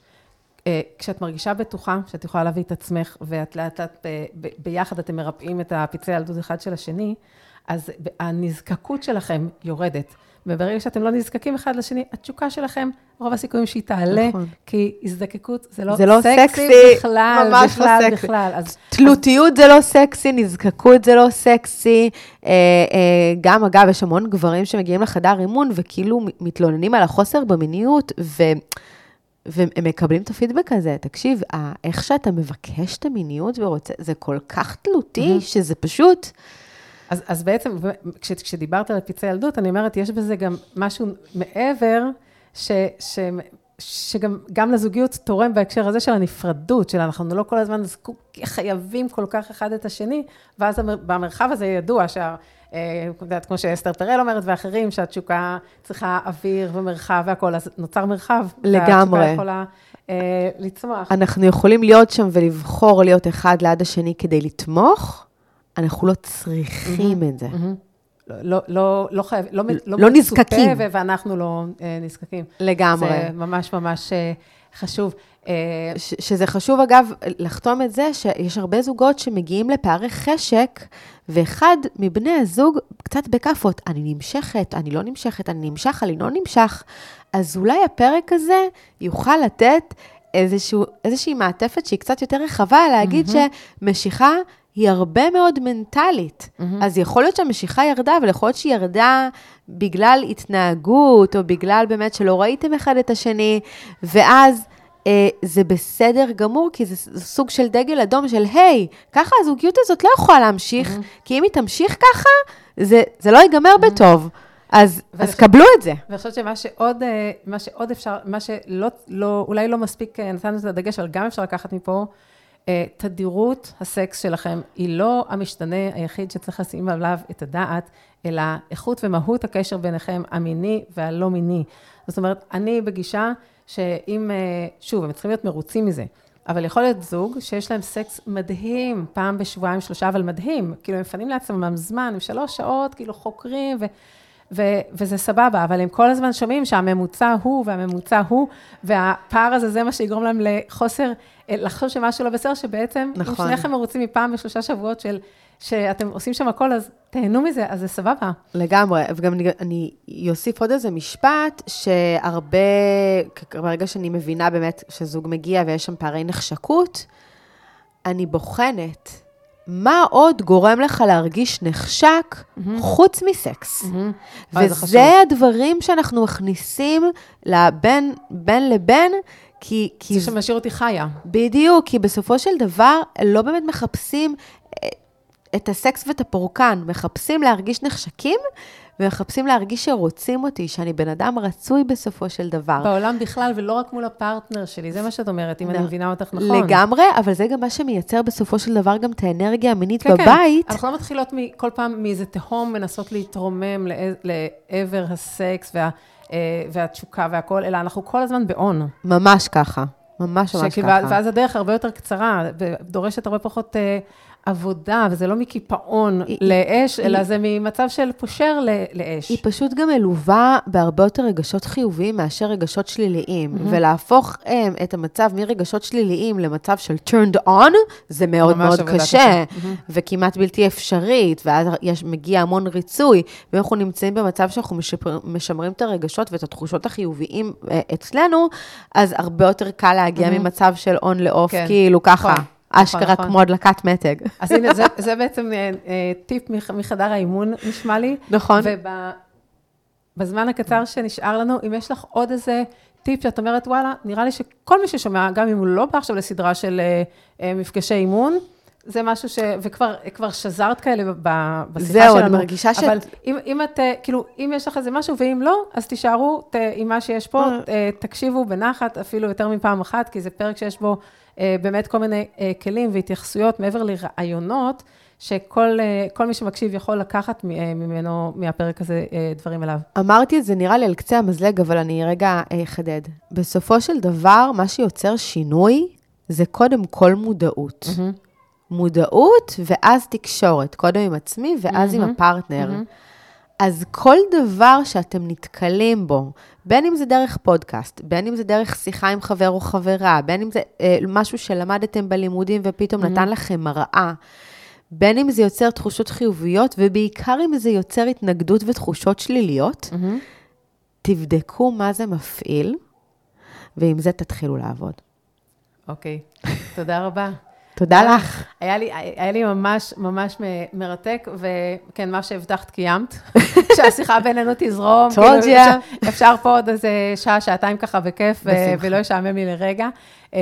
אה, כשאת מרגישה בטוחה, שאת יכולה להביא את עצמך, ואת לאט לאט אה, ביחד אתם מרפאים את הפצעי הילדות אחד של השני, אז הנזקקות שלכם יורדת. וברגע שאתם לא נזקקים אחד לשני, התשוקה שלכם, רוב הסיכויים שהיא תעלה, נכון. כי הזדקקות זה לא, זה לא סקסי, בכלל, ממש לא בכלל, סקסי. בכלל. אז תלותיות זה לא סקסי, נזקקות זה לא סקסי. אה, אה, גם, אגב, יש המון גברים שמגיעים לחדר אימון וכאילו מתלוננים על החוסר במיניות, ו... והם מקבלים את הפידבק הזה. תקשיב, איך שאתה מבקש את המיניות ורוצה, זה כל כך תלותי, שזה פשוט... אז, אז בעצם, כש, כשדיברת על פצעי ילדות, אני אומרת, יש בזה גם משהו מעבר, ש, ש, שגם גם לזוגיות תורם בהקשר הזה של הנפרדות, של אנחנו לא כל הזמן זקוק, חייבים כל כך אחד את השני, ואז המר- במרחב הזה ידוע שה... אה, את יודעת, כמו שאסתר פרל אומרת, ואחרים, שהתשוקה צריכה אוויר ומרחב והכול, אז נוצר מרחב. לגמרי. והתשוקה יכולה אה, לצמוח. אנחנו יכולים להיות שם ולבחור להיות אחד ליד השני כדי לתמוך, אנחנו לא צריכים את זה. מהמם. לא, לא, לא, לא חייב, לא, לא, לא נזקקים. מצופה, ואנחנו לא אה, נזקקים. לגמרי. זה ממש ממש אה, חשוב. אה, ש- שזה חשוב, אגב, לחתום את זה שיש הרבה זוגות שמגיעים לפערי חשק, ואחד מבני הזוג קצת בכאפות, אני נמשכת, אני לא נמשכת, אני נמשך, אני לא נמשך. אז אולי הפרק הזה יוכל לתת איזשהו, איזושהי מעטפת שהיא קצת יותר רחבה, להגיד שמשיכה היא הרבה מאוד מנטלית. אז יכול להיות שהמשיכה ירדה, אבל יכול להיות שהיא ירדה בגלל התנהגות, או בגלל באמת שלא ראיתם אחד את השני, ואז... אה, זה בסדר גמור, כי זה סוג של דגל אדום של, היי, ככה הזוגיות הזאת לא יכולה להמשיך, כי אם היא תמשיך ככה, זה, זה לא ייגמר בטוב. אז, ואני אז קבלו את זה. ואני חושבת שמה שעוד, אה, מה שעוד אפשר, מה שלא, לא, אולי לא מספיק אה, נתנו את הדגש, אבל גם אפשר לקחת מפה, תדירות הסקס שלכם היא לא המשתנה היחיד שצריך לשים עליו את הדעת, אלא איכות ומהות הקשר ביניכם, המיני והלא מיני. זאת אומרת, אני בגישה שאם, אה, שוב, הם צריכים להיות מרוצים מזה, אבל יכול להיות זוג שיש להם סקס מדהים, פעם בשבועיים, שלושה, אבל מדהים. כאילו, הם מפנים לעצמם זמן, עם שלוש שעות, כאילו חוקרים, ו... ו- וזה סבבה, אבל הם כל הזמן שומעים שהממוצע הוא והממוצע הוא, והפער הזה זה מה שיגרום להם לחוסר, אה, לחשוב שמשהו לא בסדר, שבעצם, נכון. אם שניכם מרוצים מפעם בשלושה שבועות של, שאתם עושים שם הכל, אז תהנו מזה, אז זה סבבה. לגמרי, וגם אני, אני אוסיף עוד איזה משפט, שהרבה, ברגע שאני מבינה באמת שזוג מגיע ויש שם פערי נחשקות, אני בוחנת מה עוד גורם לך להרגיש נחשק חוץ מסקס. חשוב. וזה הדברים שאנחנו מכניסים לבין, בין לבין, כי, כי זה שמשאיר אותי חיה. בדיוק, כי בסופו של דבר לא באמת מחפשים אה, את הסקס ואת הפורקן, מחפשים להרגיש נחשקים, ומחפשים להרגיש שרוצים אותי, שאני בן אדם רצוי בסופו של דבר. בעולם בכלל, ולא רק מול הפרטנר שלי, זה מה שאת אומרת, אם אני נ- מבינה אותך נכון. לגמרי, אבל זה גם מה שמייצר בסופו של דבר גם את האנרגיה המינית כן, בבית. כן. אנחנו לא מתחילות כל פעם מאיזה תהום מנסות להתרומם לעבר הסקס וה, והתשוקה והכול, אלא אנחנו כל הזמן באון. ממש ככה, ממש ממש ככה. ואז הדרך הרבה יותר קצרה, ודורשת הרבה פחות אה, עבודה, וזה לא מקיפאון היא- לאש, היא- אלא זה ממצב של פושר ל- לאש. היא פשוט גם מלווה בהרבה יותר רגשות חיוביים מאשר רגשות שליליים. ולהפוך הם, את המצב מרגשות שליליים למצב של turned on, זה מאוד מאוד קשה, קשה. וכמעט בלתי אפשרית, ואז יש, מגיע המון ריצוי, ואנחנו נמצאים במצב שאנחנו משפר, משמרים את הרגשות ואת התחושות החיוביים אה, אצלנו, אז הרבה יותר קל להגיע ממצב של on ל-off, כן, כאילו ככה. נכון, אשכרה נכון. כמו הדלקת מתג. אז הנה, זה, זה בעצם אה, אה, טיפ מח- מחדר האימון, נשמע לי. נכון. ובזמן הקצר שנשאר לנו, אם יש לך עוד איזה טיפ שאת אומרת, וואלה, נראה לי שכל מי ששומע, גם אם הוא לא בא עכשיו לסדרה של אה, מפגשי אימון, זה משהו ש... וכבר כבר שזרת כאלה ב- בשיחה זהו, שלנו. אני מרגישה ש- אבל אם, אם את, כאילו, אם יש לך איזה משהו, ואם לא, אז תישארו ת, עם מה שיש פה, תקשיבו בנחת, אפילו יותר מפעם אחת, כי זה פרק שיש בו באמת כל מיני אה, כלים והתייחסויות מעבר לרעיונות, שכל אה, מי שמקשיב יכול לקחת אה, ממנו, מהפרק הזה, אה, דברים אליו. אמרתי את זה נראה לי על קצה המזלג, אבל אני רגע אה, אחדד. בסופו של דבר, מה שיוצר שינוי זה קודם כל מודעות. מודעות ואז תקשורת, קודם עם עצמי ואז עם הפרטנר. אז כל דבר שאתם נתקלים בו, בין אם זה דרך פודקאסט, בין אם זה דרך שיחה עם חבר או חברה, בין אם זה אה, משהו שלמדתם בלימודים ופתאום נתן לכם מראה, בין אם זה יוצר תחושות חיוביות, ובעיקר אם זה יוצר התנגדות ותחושות שליליות, תבדקו מה זה מפעיל, ועם זה תתחילו לעבוד. אוקיי, תודה רבה. תודה לך. היה לי, היה לי ממש ממש מרתק, וכן, מה שהבטחת קיימת, שהשיחה בינינו תזרום. Told כאילו. אפשר, פה עוד איזה שעה, שעתיים ככה בכיף. ולא ישעמם לי לרגע. אה,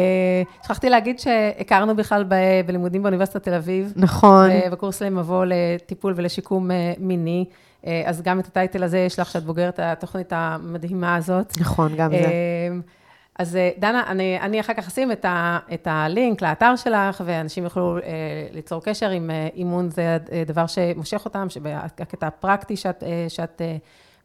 שכחתי להגיד שהכרנו בכלל ב- בלימודים באוניברסיטת תל אביב. נכון. ו- בקורס למבוא לטיפול ולשיקום אה, מיני. אה, אז גם את הטייטל הזה יש לך, שאת בוגרת התוכנית המדהימה הזאת. נכון, גם זה. אז אה, דנה, אני, אני אחר כך אשים את, ה, את הלינק לאתר שלך, ואנשים יוכלו אה, ליצור קשר עם אה, אימון, זה אה, דבר שמושך אותם, שהקטע הפרקטי שאת, אה, שאת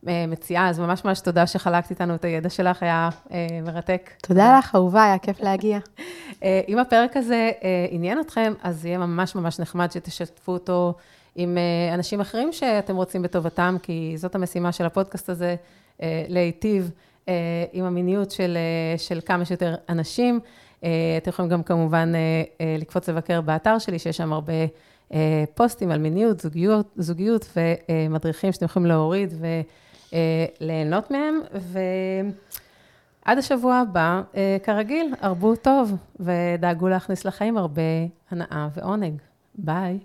אה, מציעה, אז ממש ממש תודה שחלקת איתנו את הידע שלך, היה אה, מרתק. תודה לך, אהובה, היה כיף להגיע. אה, אם הפרק הזה אה, עניין אתכם, אז יהיה ממש ממש נחמד שתשתפו אותו עם אה, אנשים אחרים שאתם רוצים בטובתם, כי זאת המשימה של הפודקאסט הזה, אה, להיטיב עם המיניות של, אה, של כמה שיותר אנשים. אה, אתם יכולים גם כמובן אה, אה, לקפוץ לבקר באתר שלי, שיש שם הרבה אה, פוסטים על מיניות, זוגיות, זוגיות ומדריכים שאתם יכולים להוריד וליהנות מהם. ו... עד השבוע הבא, אה, כרגיל, הרבו טוב, ודאגו להכניס לחיים הרבה הנאה ועונג. ביי.